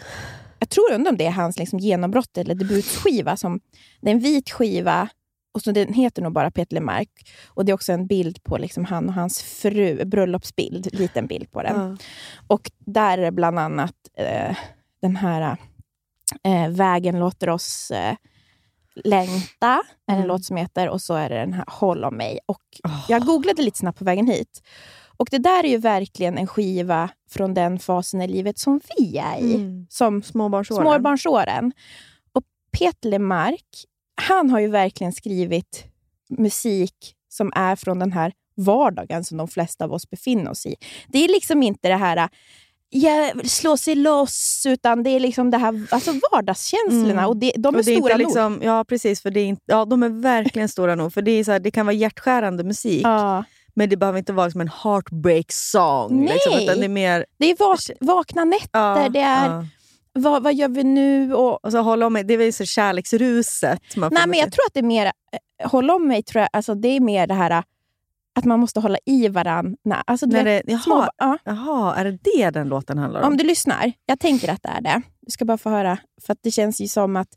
jag tror undrar om det är hans liksom genombrott eller debutskiva. Som, det är en vit skiva och så den heter nog bara Peter Lemark. Och det är också en bild på liksom han och hans fru, bröllopsbild, liten bild på den. Ja. Och där är det bland annat eh, den här eh, Vägen låter oss eh, längta, är en Mm. låt som heter, och så är det den här Håll om mig. Och Åh. Jag googlade lite snabbt på vägen hit. Och det där är ju verkligen en skiva från den fasen i livet som vi är i. Mm. Som Småbarnsåren. småbarnsåren. Och Peter Lemark, han har ju verkligen skrivit musik som är från den här vardagen som de flesta av oss befinner oss i. Det är liksom inte det här ja, slå sig loss, utan det är liksom det här alltså vardagskänslorna. Mm. Och det, de är Och det är stora nog. liksom, Ja, precis. För det är inte, ja, de är verkligen stora nog. För det, är så här, det kan vara hjärtskärande musik, Ja. men det behöver inte vara som en heartbreak song. Liksom, Nej. utan det är mer... Det är vak vakna nätter, Ja, det är ja. Vad, vad gör vi nu? Och, Och så hålla om mig, det är väl så kärleksruset. Man nej, men jag tror att det är mer, eh, håll om mig, tror jag, alltså, det är mer det här eh, att man måste hålla i varandra. Alltså, vet, det, jaha, små, ja. jaha, är det det den låten handlar om? Om du lyssnar, jag tänker att det är det. Du ska bara få höra, för att det känns ju som att...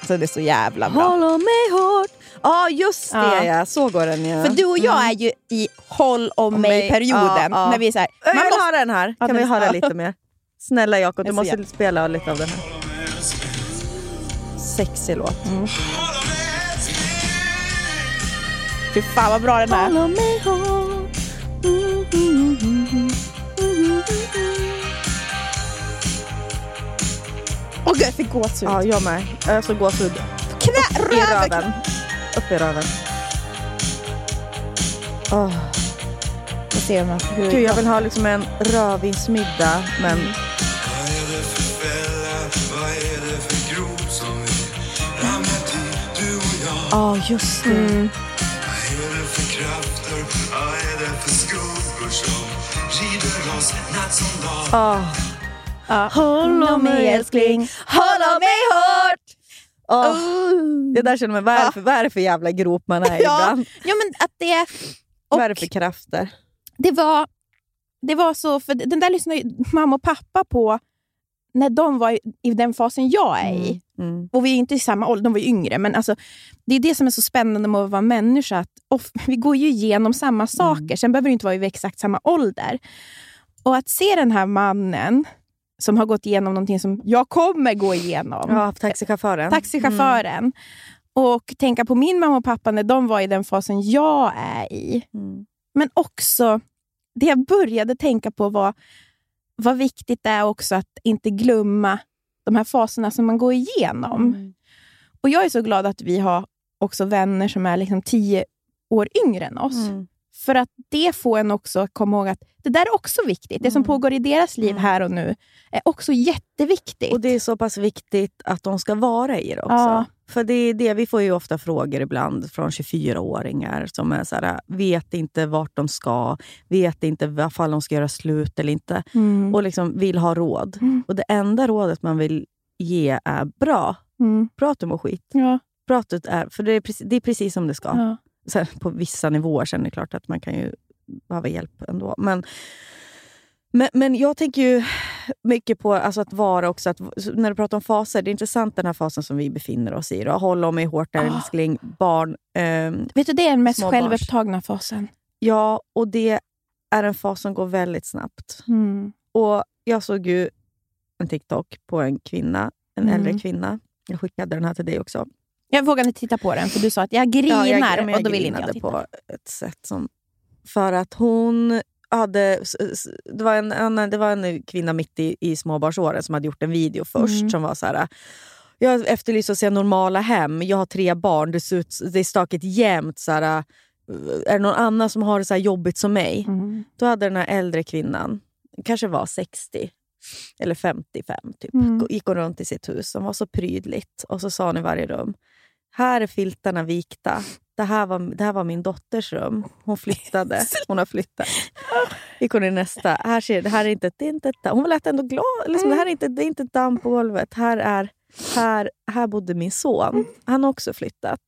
Alltså det är så jävla bra. Håll om mig hårt. Ja, just det Ja. Så går den ja. För du och jag Mm. är ju i håll om, Om mig-perioden. mig, ja, ja. När vi är så här, Jag vill måste, höra den här. Kan vi höra lite mer? Snälla Jakob, du måste spela lite av den här. Sexig låt. Mm. Fy fan vad bra den är. Åh gud, jag fick gåshud. Ja, jag med. Jag har så gåshud. Knä, I röven. Upp i röven. Jag ser man hur... Gud, jag vill ha liksom en rödvinsmiddag, men Vad är det för fälla? Vad är det för grop som vi ramlat i, du och jag? ja, just det. Mm. Vad är det för krafter? Vad är det för skuggor som rider oss natt som dag? Ah. Håll om mig älskling, håll om mig hårt! Åh, Det där känner man, vad är, det för, vad är det för jävla grop man är i Ja, ibland? ja, men att det... Vad är det Och för krafter? Det var, det var så, för den där lyssnade ju mamma och pappa på när de var i, den fasen jag är i. Mm. Och vi är inte i samma ålder, de var yngre. Men alltså, det är det som är så spännande med att vara människa. Att of, vi går ju igenom samma saker. Sen behöver det inte vara i exakt samma ålder. Och att se den här mannen som har gått igenom någonting som jag kommer gå igenom. Ja, taxichauffören. Taxichauffören. Och tänka på min mamma och pappa när de var i den fasen jag är i. Mm. Men också, det jag började tänka på var vad viktigt det är också att inte glömma de här faserna som man går igenom. Mm. Och Jag är så glad att vi har också vänner som är liksom tio år yngre än oss. Mm. För att det får en också att komma ihåg att det där är också viktigt. Det som Mm. pågår i deras liv Mm. här och nu är också jätteviktigt. Och det är så pass viktigt att de ska vara i det också. Ja. För det är det, vi får ju ofta frågor ibland från 24-åringar som är så här, vet inte vart de ska, vet inte ifall de ska göra slut eller inte Mm. och liksom vill ha råd. Mm. Och det enda rådet man vill ge är bra. Mm. Bra att du mår skit. Ja, Bra att du är, för det är, precis, det är precis som det ska. ja. Sen, på vissa nivåer sen är det klart att man kan ju behöva hjälp ändå. Men, men, men jag tänker ju mycket på alltså att vara också, att, när du pratar om faser, det är intressant den här fasen som vi befinner oss i. Då. Håll om mig hårt där, Ah. älskling, barn. ehm, Vet du, det är den mest självupptagna fasen. ja, och det är en fas som går väldigt snabbt. Mm. Och Jag såg ju en TikTok på en kvinna, en Mm. äldre kvinna. Jag skickade den här till dig också. Jag vågade inte titta på den, för du sa att jag grinar Ja, jag, och då vill inte jag titta. på ett sätt som... För att hon hade, det, var en, en, det var en kvinna mitt i, i småbarnsåren som hade gjort en video först Mm. som var så här. Jag efterlyser att se normala hem. Jag har tre barn. Det, ser ut, det är stakigt jämt. Så här, är det någon annan som har det så här jobbigt som mig? Mm. Då hade den här äldre kvinnan, kanske var 60 eller 55, typ, Mm. gick hon runt i sitt hus som var så prydligt. Och så sa hon i varje rum, här är filtarna vikta. Det här var, det här var min dotters rum. Hon flyttade. Hon har flyttat. Gick hon i nästa. Här ser, det här är inte, det är inte ett. Hon lät ändå glad. Liksom, det här är inte, det är inte damm på golvet. Här, är, här, här bodde min son. Han har också flyttat.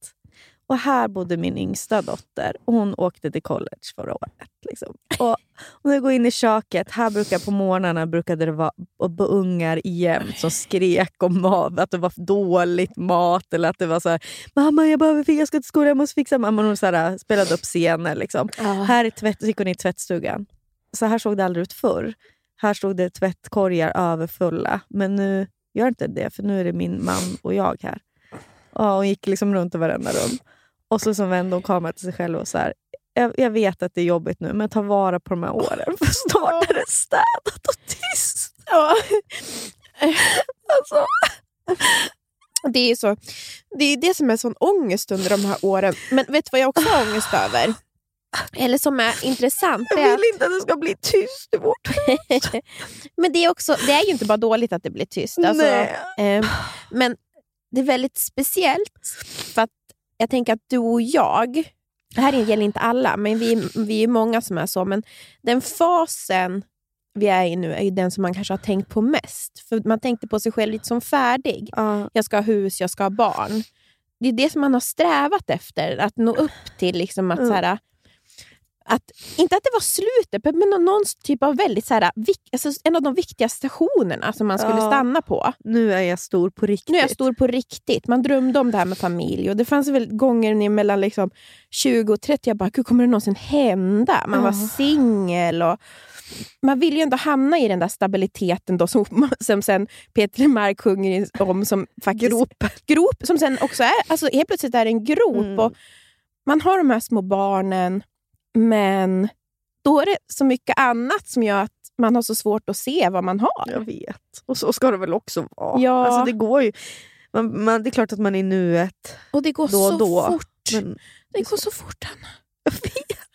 Och här bodde min yngsta dotter. Och hon åkte till college förra året. Liksom. Och om jag går in i köket, här brukar på morgnarna brukade det vara ungar jämt som skrek om att det var dåligt mat eller att det var så här, mamma jag behöver jag ska till skolan, jag måste fixa mamma. Hon så här, spelade upp scener. Liksom. Här i tvätt, gick hon i tvättstugan. Så här såg det aldrig ut förr. Här stod det tvättkorgar överfulla. Men nu gör inte det, för nu är det min man och jag här. Ja, hon gick liksom runt i varenda rum. Och så, så vände hon kameran till sig själv och så här, jag, jag vet att det är jobbigt nu, men ta vara på de här åren. För snart är det städat och tyst. Ja. Alltså. Det är, så, det är det som är sån ångest under de här åren. Men vet du vad jag också har ångest över? Eller som är intressant. Jag vill inte att det ska bli tyst i vårt Men det är, också, det är ju inte bara dåligt att det blir tyst. Alltså, Nej. eh, men det är väldigt speciellt. För att jag tänker att du och jag, det här gäller inte alla, men vi, vi är många som är så, men den fasen vi är i nu är ju den som man kanske har tänkt på mest. För Man tänkte på sig själv lite som färdig. Ja. Jag ska ha hus, jag ska ha barn. Det är det som man har strävat efter, att nå upp till. Liksom att, Mm. här, att, inte att det var slutet, men någon, typ av väldigt, så här, alltså en av de viktiga stationerna som man skulle Ja. stanna på. Nu är jag stor på riktigt. Nu är jag stor på riktigt. Man drömde om det här med familj. Och Det fanns väl gånger mellan liksom 20 och 30, jag bara, Gud, kommer det någonsin hända? Man var Ja. singel. Och man vill ju ändå hamna i den där stabiliteten då, som, som sen Peter Mark sjunger om. Som faktiskt, Grop. grop. Som sen också är, alltså helt plötsligt är det en grop. Mm. Och man har de här små barnen, men då är det så mycket annat som gör att man har så svårt att se vad man har. Jag vet. Och så ska det väl också vara. Ja. Alltså, det går ju. Man, man, det är klart att man är i nuet Och det går då och så då. fort. Men Det går så fort, Anna.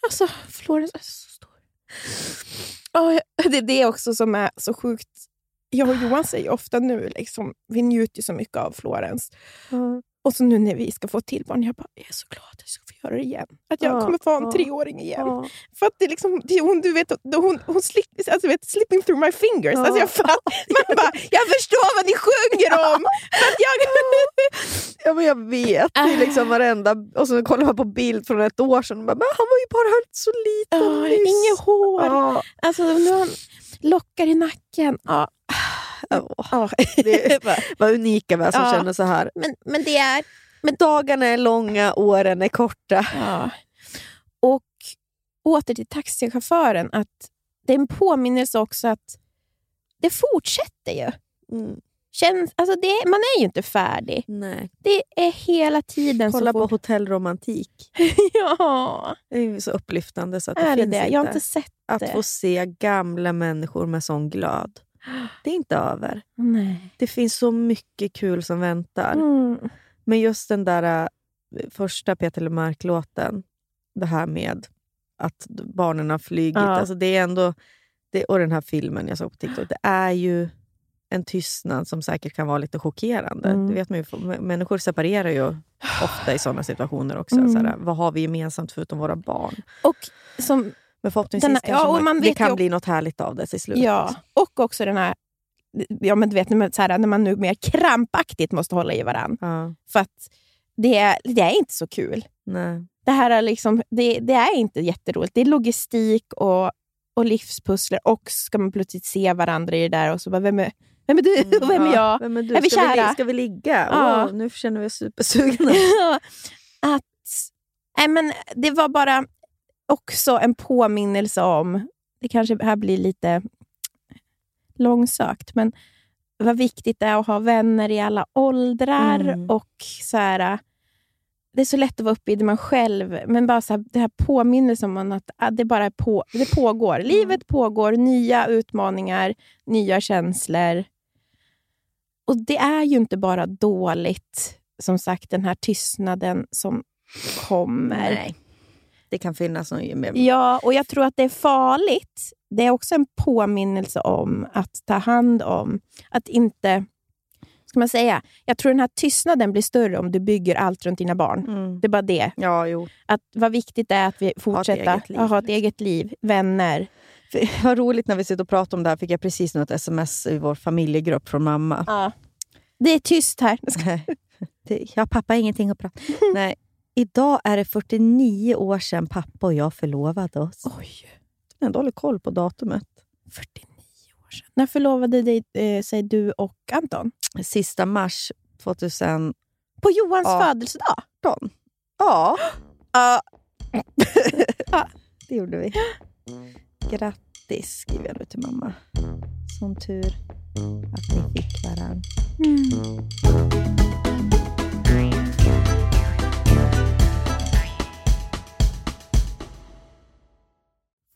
Alltså, Florens är så stor. Jag- det är det också som är så sjukt. Jag och Johan säger ofta nu, liksom, vi njuter ju så mycket av Florens. Ja. Och så nu när vi ska få till barn, jag bara, jag är så glad att jag ska göra det igen. Att jag Ja, kommer få en ja. treåring igen. Ja. För att det är liksom, det, hon, du vet, hon, hon slick, alltså, vet, slipping through my fingers. Ja. Alltså, jag, fatt, man bara, jag förstår vad ni sjunger om! För att jag, Ja, men jag vet. Det är liksom varenda... Och så kollar man på bild från ett år sedan bara, men han var ju bara så liten Ja, nyss. inget hår. Ja. Alltså, nu har han lockar i nacken. Ja. Ja. Det är- Vad unika vi är som känner så här. men, men det är... Men dagarna är långa, åren är korta. Ja. Och åter till taxichauffören, att det är en påminnelse också att det fortsätter ju. Mm. Känns, alltså det, man är ju inte färdig. Nej. Det är hela tiden Kolla på hotellromantik. ja, Det är så upplyftande så att det är det finns det? inte. Jag har inte sett Att det. få se gamla människor med sån glöd. Det är inte över. Nej. Det finns så mycket kul som väntar. Mm. Men just den där äh, första Peter Lemark-låten, det här med att barnen har flugit. Ja. Alltså det är ändå, det, och den här filmen jag såg på TikTok. Det är ju en tystnad som säkert kan vara lite chockerande. Mm. Det vet man ju, människor separerar ju ofta i såna situationer också. Mm. Såhär, vad har vi gemensamt förutom våra barn? Och som Men förhoppningsvis Den här- kanske ja, man, man det kan ju- bli något härligt av det till slut. Ja, och också den här... Ja, men du vet, när man- så här, när man nu mer krampaktigt måste hålla i varandra. Ja, För att det är, det är inte så kul. nej. Det här är, liksom, det, det är inte jätteroligt. Det är logistik och, och livspussler och ska man plötsligt se varandra i det där och så bara, vem är, vem är du och vem är Mm, Ja, jag? Vem är, du? Är vi ska, vi, kära? li- ska vi ligga? Ja. Åh, nu känner vi oss supersugna. att, nej, men det var bara också en påminnelse om, det kanske här blir lite långsökt, men vad viktigt det är att ha vänner i alla åldrar Mm. och så här, det är så lätt att vara uppe i det man själv, men bara så här, det här påminnelsen om att ah, det bara på, det pågår. Livet pågår, nya utmaningar, nya känslor. Och det är ju inte bara dåligt, som sagt, den här tystnaden som kommer. Nej. Det kan finnas någon med. Ja, och jag tror att det är farligt. Det är också en påminnelse om att ta hand om, att inte... Ska man säga? Jag tror den här tystnaden blir större om du bygger allt runt dina barn. Mm. Det är bara det. Ja, jo. Att vad viktigt det är att vi fortsätter eget liv, ha ett eget liv, vänner. För, vad roligt när vi sitter och pratar om det här, fick jag precis ett sms i vår familjegrupp från mamma. Ja. Det är tyst här. Jag har pappa ingenting att prata Nej. Idag är det 49 år sedan pappa och jag förlovade oss. Oj, Jag har dålig koll på datumet. 49 år sedan. När förlovade dig, eh, sig du och Anton? Sista mars 2018. På Johans Ja. födelsedag? Ja, Ja. det gjorde vi. Grattis skriver jag nu till mamma. Sån tur att ni fick varann.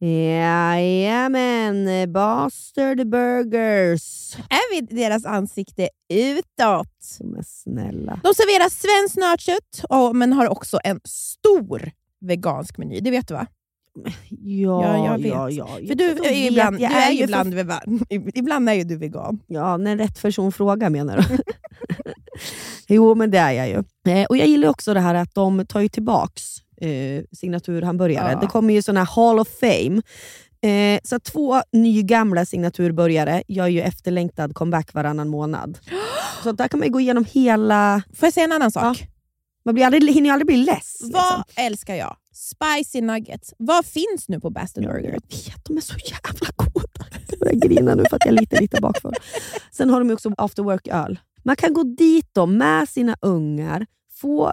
Jajamän, Bastard Burgers. Är vi deras ansikte utåt? Är snälla. De serverar svenskt nötkött, men har också en stor vegansk meny. Det vet du va? Ja, Ja, jag vet. ja, ja. För du är ibland, jag du är ju för ibland, vegan. ibland är ju du vegan. Ja, när rätt person frågar menar du? jo, men det är jag ju. Eh, och Jag gillar också det här att de tar ju tillbaks eh, signaturhamburgare. Ja. Det kommer ju såna här Hall of Fame. Eh, så två nygamla signaturburgare gör ju efterlängtad comeback varannan månad. Så där kan man gå igenom hela... Får jag säga en annan sak? Man blir aldrig, hinner ju aldrig bli less. Vad liksom. älskar jag? Spicy nuggets. Vad finns nu på Jag Burger? vet, de är så jävla goda. Jag börjar grina nu för att jag är lite, lite bakfull. Sen har de också after work-öl. Man kan gå dit då med sina ungar, få,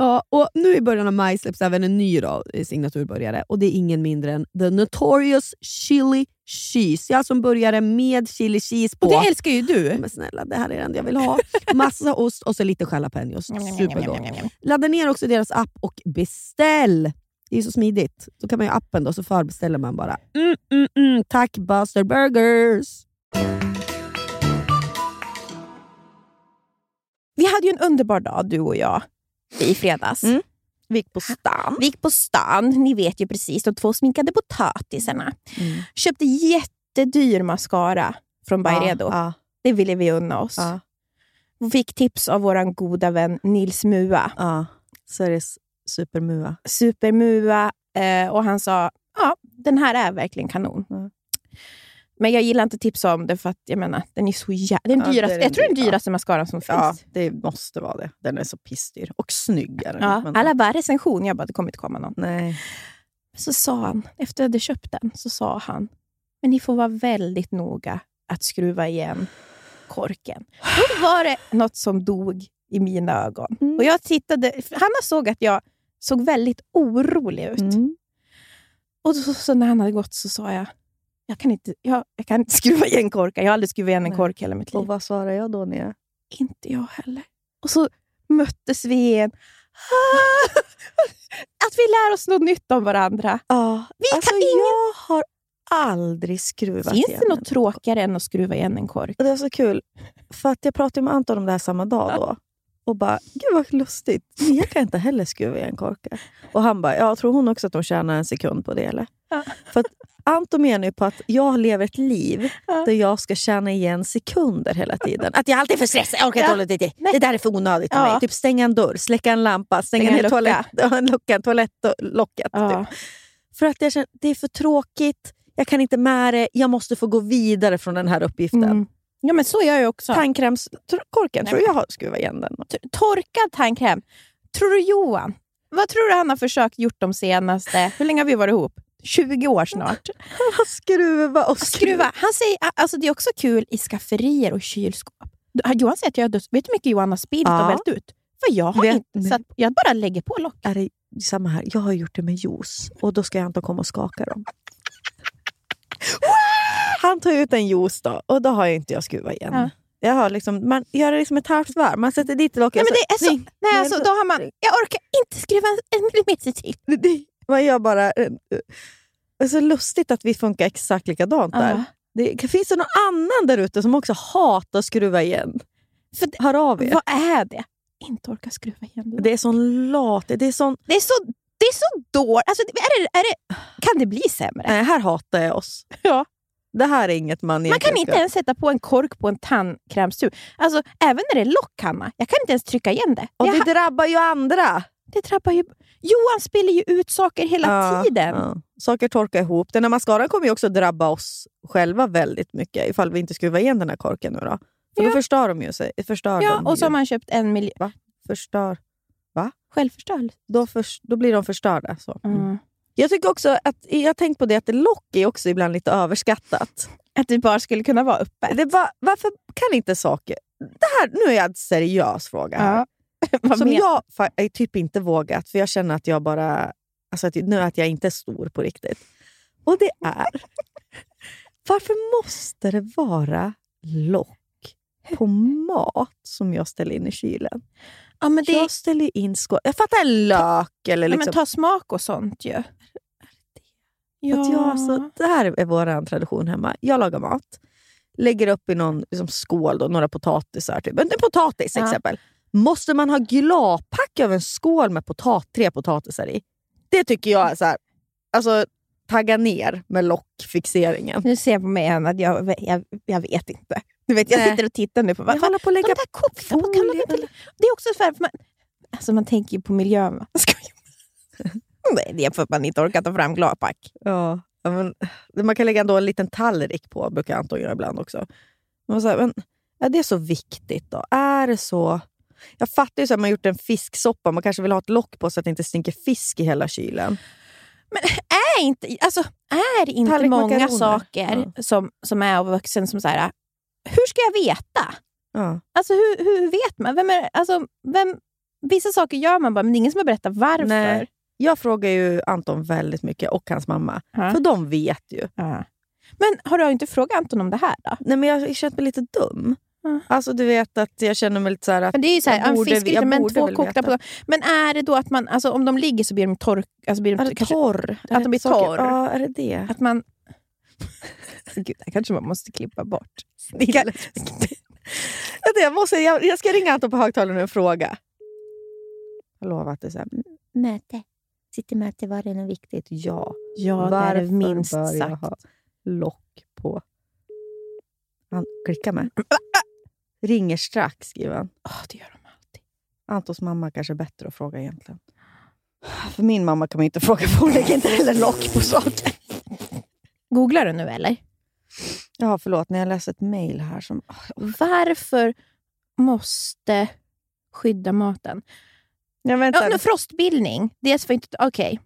Ja, och nu i början av maj släpps även en ny då, eh, signaturbörjare och det är ingen mindre än The Notorious Chili Cheese. Jag som började med chili cheese på. Och det älskar ju du. Men snälla, det här är det enda jag vill ha. Massa ost och så lite jalapenos. Supergott. Ladda ner också deras app och beställ. Det är så smidigt. Då kan man ju appen då, så förbeställer man bara. Mm, mm, mm. Tack Buster Burgers! Vi hade ju en underbar dag du och jag i fredags. Mm. Vi gick på stan. Vi gick på stan, ni vet ju precis, de två sminkade potatisarna. Mm. Köpte jättedyr mascara från Byredo. Ja, Det ville vi unna oss. ja, fick tips av vår goda vän Nils Mua. ja. Sveriges supermua. Supermua. Eh, och han sa, ja, den här är verkligen kanon. Mm. Men jag gillar inte att tipsa om det för att jag menar, den är så jä... den Ja, dyraste, den Jag tror den dyra. dyraste mascaran som Ja, finns. det måste vara det. Den är så pissdyr. Och snygg är den. Ja, men- alla bara recension. Jag bara, det kommer inte komma någon. Nej. Så sa han, efter jag hade köpt den, så sa han, men ni får vara väldigt noga att skruva igen korken. Då var det något som dog i mina ögon. Mm. Och jag tittade, Hanna såg att jag såg väldigt orolig ut. Mm. Och så, så när han hade gått så sa jag, jag kan inte, jag, jag kan inte skruva igen korkar. Jag har aldrig skruvat igen en Nej. kork hela mitt liv. Och vad svarar jag då? Jag... Inte jag heller. Och så möttes vi igen. Att vi lär oss något nytt om varandra. Ja, Vi alltså, kan ingen... jag har aldrig skruvat Finns igen det något tråkigare än att skruva igen en kork? Och det var så kul, för att jag pratade med Anton om det här samma dag då. Och bara, gud vad lustigt. Mia kan inte heller skruva igen korkar. Och han bara, ja, tror hon också att de tjänar en sekund på det eller? Ja. För Anton menar ju på att jag lever ett liv där jag ska tjäna igen sekunder hela tiden. Att jag alltid är för stressad, jag orkar inte hålla det, det, där är för onödigt för mig. Typ stänga en dörr, släcka en lampa, stänga, Stänga en ner lucka. toalett, toalettlocket. Ja. Typ. För att jag känner det är för tråkigt, jag kan inte med det, jag måste få gå vidare från den här uppgiften. Mm. Ja, men så gör jag också. Tandkrämskorken, tror jag har skruvat igen den. Torkad tandkräm. Tror du Johan, vad tror du han har försökt gjort de senaste... Hur länge har vi varit ihop? 20 år snart. skruva och Skruva. Han säger, alltså det är också kul i skafferier och kylskåp. Johan säger att jag har. Vet du hur mycket Johan har spillt Ja. och vält ut? För jag har Vet inte satt, Jag bara lägger på lock. Är det samma här? Jag har gjort det med juice och då ska jag inte komma och skaka dem. Han tar ut en juice då och då har jag inte jag skruvat igen. Ja. Jag har liksom, man gör det liksom ett halvt varv, man sätter dit locket. Nej, men det är så, Nej, nej, alltså, då- har man... Jag orkar inte skruva en, en millimeter till. Man gör bara... eh, Det är så lustigt att vi funkar exakt likadant där. Det, finns det någon annan där ute som också hatar att skruva igen? För det- Hör av er. Vad är det? Inte orka skruva igen. Det, är sån lat... Det är sån, det är så, det är så dåligt. Alltså, är det, är det, kan det bli sämre? nej, här hatar jag oss. Ja. Det här är inget man Man kan inte ens sätta på en kork på en tandkrämstub. Alltså, även när det är lock, Hanna. Jag kan inte ens trycka igen det. Och Jag det drabbar ju andra. Det drabbar ju... Johan spiller ju ut saker hela Ja, tiden. ja. Saker torkar ihop. Den här mascaran kommer ju också drabba oss själva väldigt mycket ifall vi inte skruvar igen den här korken nu då. För då Ja. förstör de ju sig. Förstör Ja, och så har man köpt en miljon... Förstör. Självförstörelse. Då, förs- då blir de förstörda. Så. Mm. Jag tycker också att, jag har tänkt på det att lock är också ibland lite överskattat. Att det bara skulle kunna vara öppet. Det bara, varför kan inte saker... Det här, nu är jag en seriös fråga här. Ja. Som jag är typ inte vågat, för jag känner att jag bara... Alltså att, nu att jag inte är stor på riktigt. Och det är... varför måste det vara lock på mat som jag ställer in i kylen? ja, men det, Jag ställer in skål. Jag fattar en lök eller ja, liksom... men ta smak och sånt ju. För Att jag, så, det här är vår tradition hemma. Jag lagar mat, lägger upp i någon liksom, skål då, några potatisar. Typ. En potatis Ja. exempel. Måste man ha gladpack över en skål med potat, tre potatisar i? Det tycker jag är så här, alltså tagga ner med lockfixeringen. Nu ser jag på mig igen att jag, jag, jag vet inte. Du vet, jag Nej. sitter och tittar nu på vad, Jag håller på att lägga där kokta på, Det är också så här, för man, alltså man tänker ju på miljön. Nej, det är för att man inte orkar ta fram gladpack. Ja, ja, men, man kan lägga ändå en liten tallrik på, brukar Anton göra ibland också. Man så här, men, är det så viktigt då? Är det så... Jag fattar ju så att man gjort en fisksoppa, man kanske vill ha ett lock på så att det inte stinker fisk i hela kylen. Är inte, alltså, är inte Tallrik många makaroner. saker som, som är av vuxen som så här, hur ska jag veta? Ja. Alltså hur, hur vet man? Vem är, alltså, vem, vissa saker gör man bara, men det är ingen som har berättat varför. Nej. Jag frågar ju Anton väldigt mycket, och hans mamma. Ja. För de vet ju. Ja. Men har du inte frågat Anton om det här då? Nej, men jag har känt mig lite dum. Ja. Alltså du vet att jag känner mig lite så här att... Men det är ju så här, jag borde- fiskgryta jag men två väl kokta veta. på Men är det då att man, alltså, om de ligger så blir de torr? Alltså blir de Är det kanske- torr? att de blir torr? Ja, är det det? Att man... Gud, det här kanske man måste klippa bort. Vänta, jag, måste, jag, jag ska ringa Anton på högtalaren och fråga. Jag lovar att det är så här, möte. Sitter möte, var det något viktigt? Ja. Ja, det minst bör jag sagt. ha lock på? Han klickar med. Ringer strax, skriver han. Åh, det gör de alltid. Antons mamma kanske är bättre att fråga egentligen. För min mamma kan man inte fråga, för hon lägger inte heller lock på saker. Googlar du nu eller? Ja, förlåt. När jag läste ett mejl här som... Varför måste skydda maten? Ja, vänta. Ja, nu, frostbildning. Dels för inte... Okej.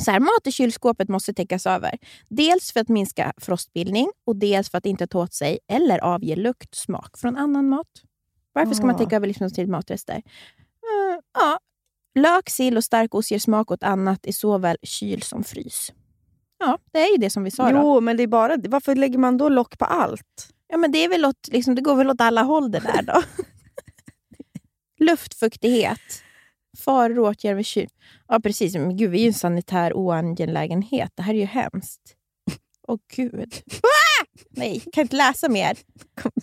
Så här, mat i kylskåpet måste täckas över. Dels för att minska frostbildning och dels för att inte ta åt sig eller avge lukt smak från annan mat. Varför ska man Ah. täcka över livsmedelstid matrester? Eh, ja. Lök, sill och starkost ger smak åt annat i såväl kyl som frys. Ja, det är ju det som vi sa. Då. Jo, men det är bara... Varför lägger man då lock på allt? Ja, men det, är väl åt, liksom, det går väl åt alla håll det där då. Luftfuktighet. Faror åtgärder kyl. Ja, precis. Men gud, vi är ju en sanitär oangelägenhet. Det här är ju hemskt. Åh gud. Ah! Nej, jag kan inte läsa mer.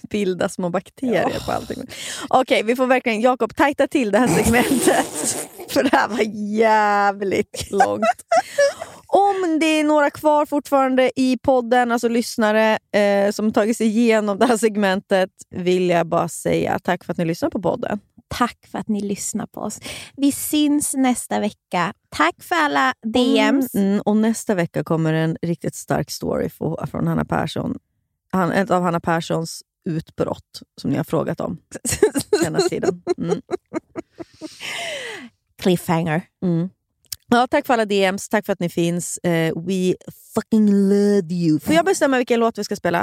Bilda små bakterier på allting. Okej, vi får verkligen... Jakob, tajta till det här segmentet. För det här var jävligt långt. Om det är några kvar fortfarande i podden, alltså lyssnare eh, som tagit sig igenom det här segmentet, vill jag bara säga tack för att ni lyssnar på podden. Tack för att ni lyssnar på oss. Vi syns nästa vecka. Tack för alla DMs. Mm, och nästa vecka kommer en riktigt stark story från Hanna Persson. Han, ett av Hanna Perssons utbrott som ni har frågat om senaste tiden. Mm. Cliffhanger. Mm. Ja, tack för alla DMs, tack för att ni finns. Eh, we fucking love you. Får jag bestämma vilken låt vi ska spela?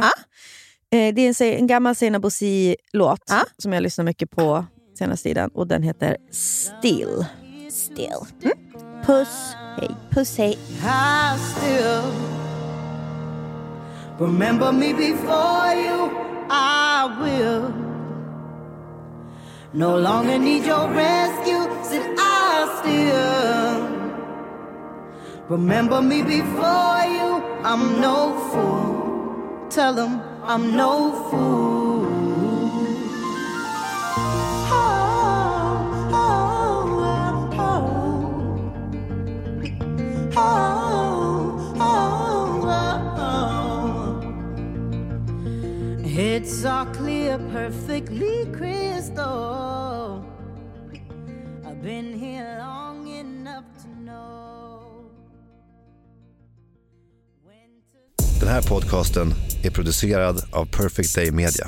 Eh, det är en, en gammal Seinabo Bosi-låt som jag lyssnar mycket på senaste tiden och den heter Still. Still. Mm. Puss. Hej. Puss, hej. I still remember me before you. I will no longer need your rescue. Said I still remember me before you. I'm no fool. Tell them I'm no fool. Oh. Oh, oh, oh. It's all clear, perfectly crystal. I've been here long enough to know. Den här podcasten är producerad av Perfect Day Media.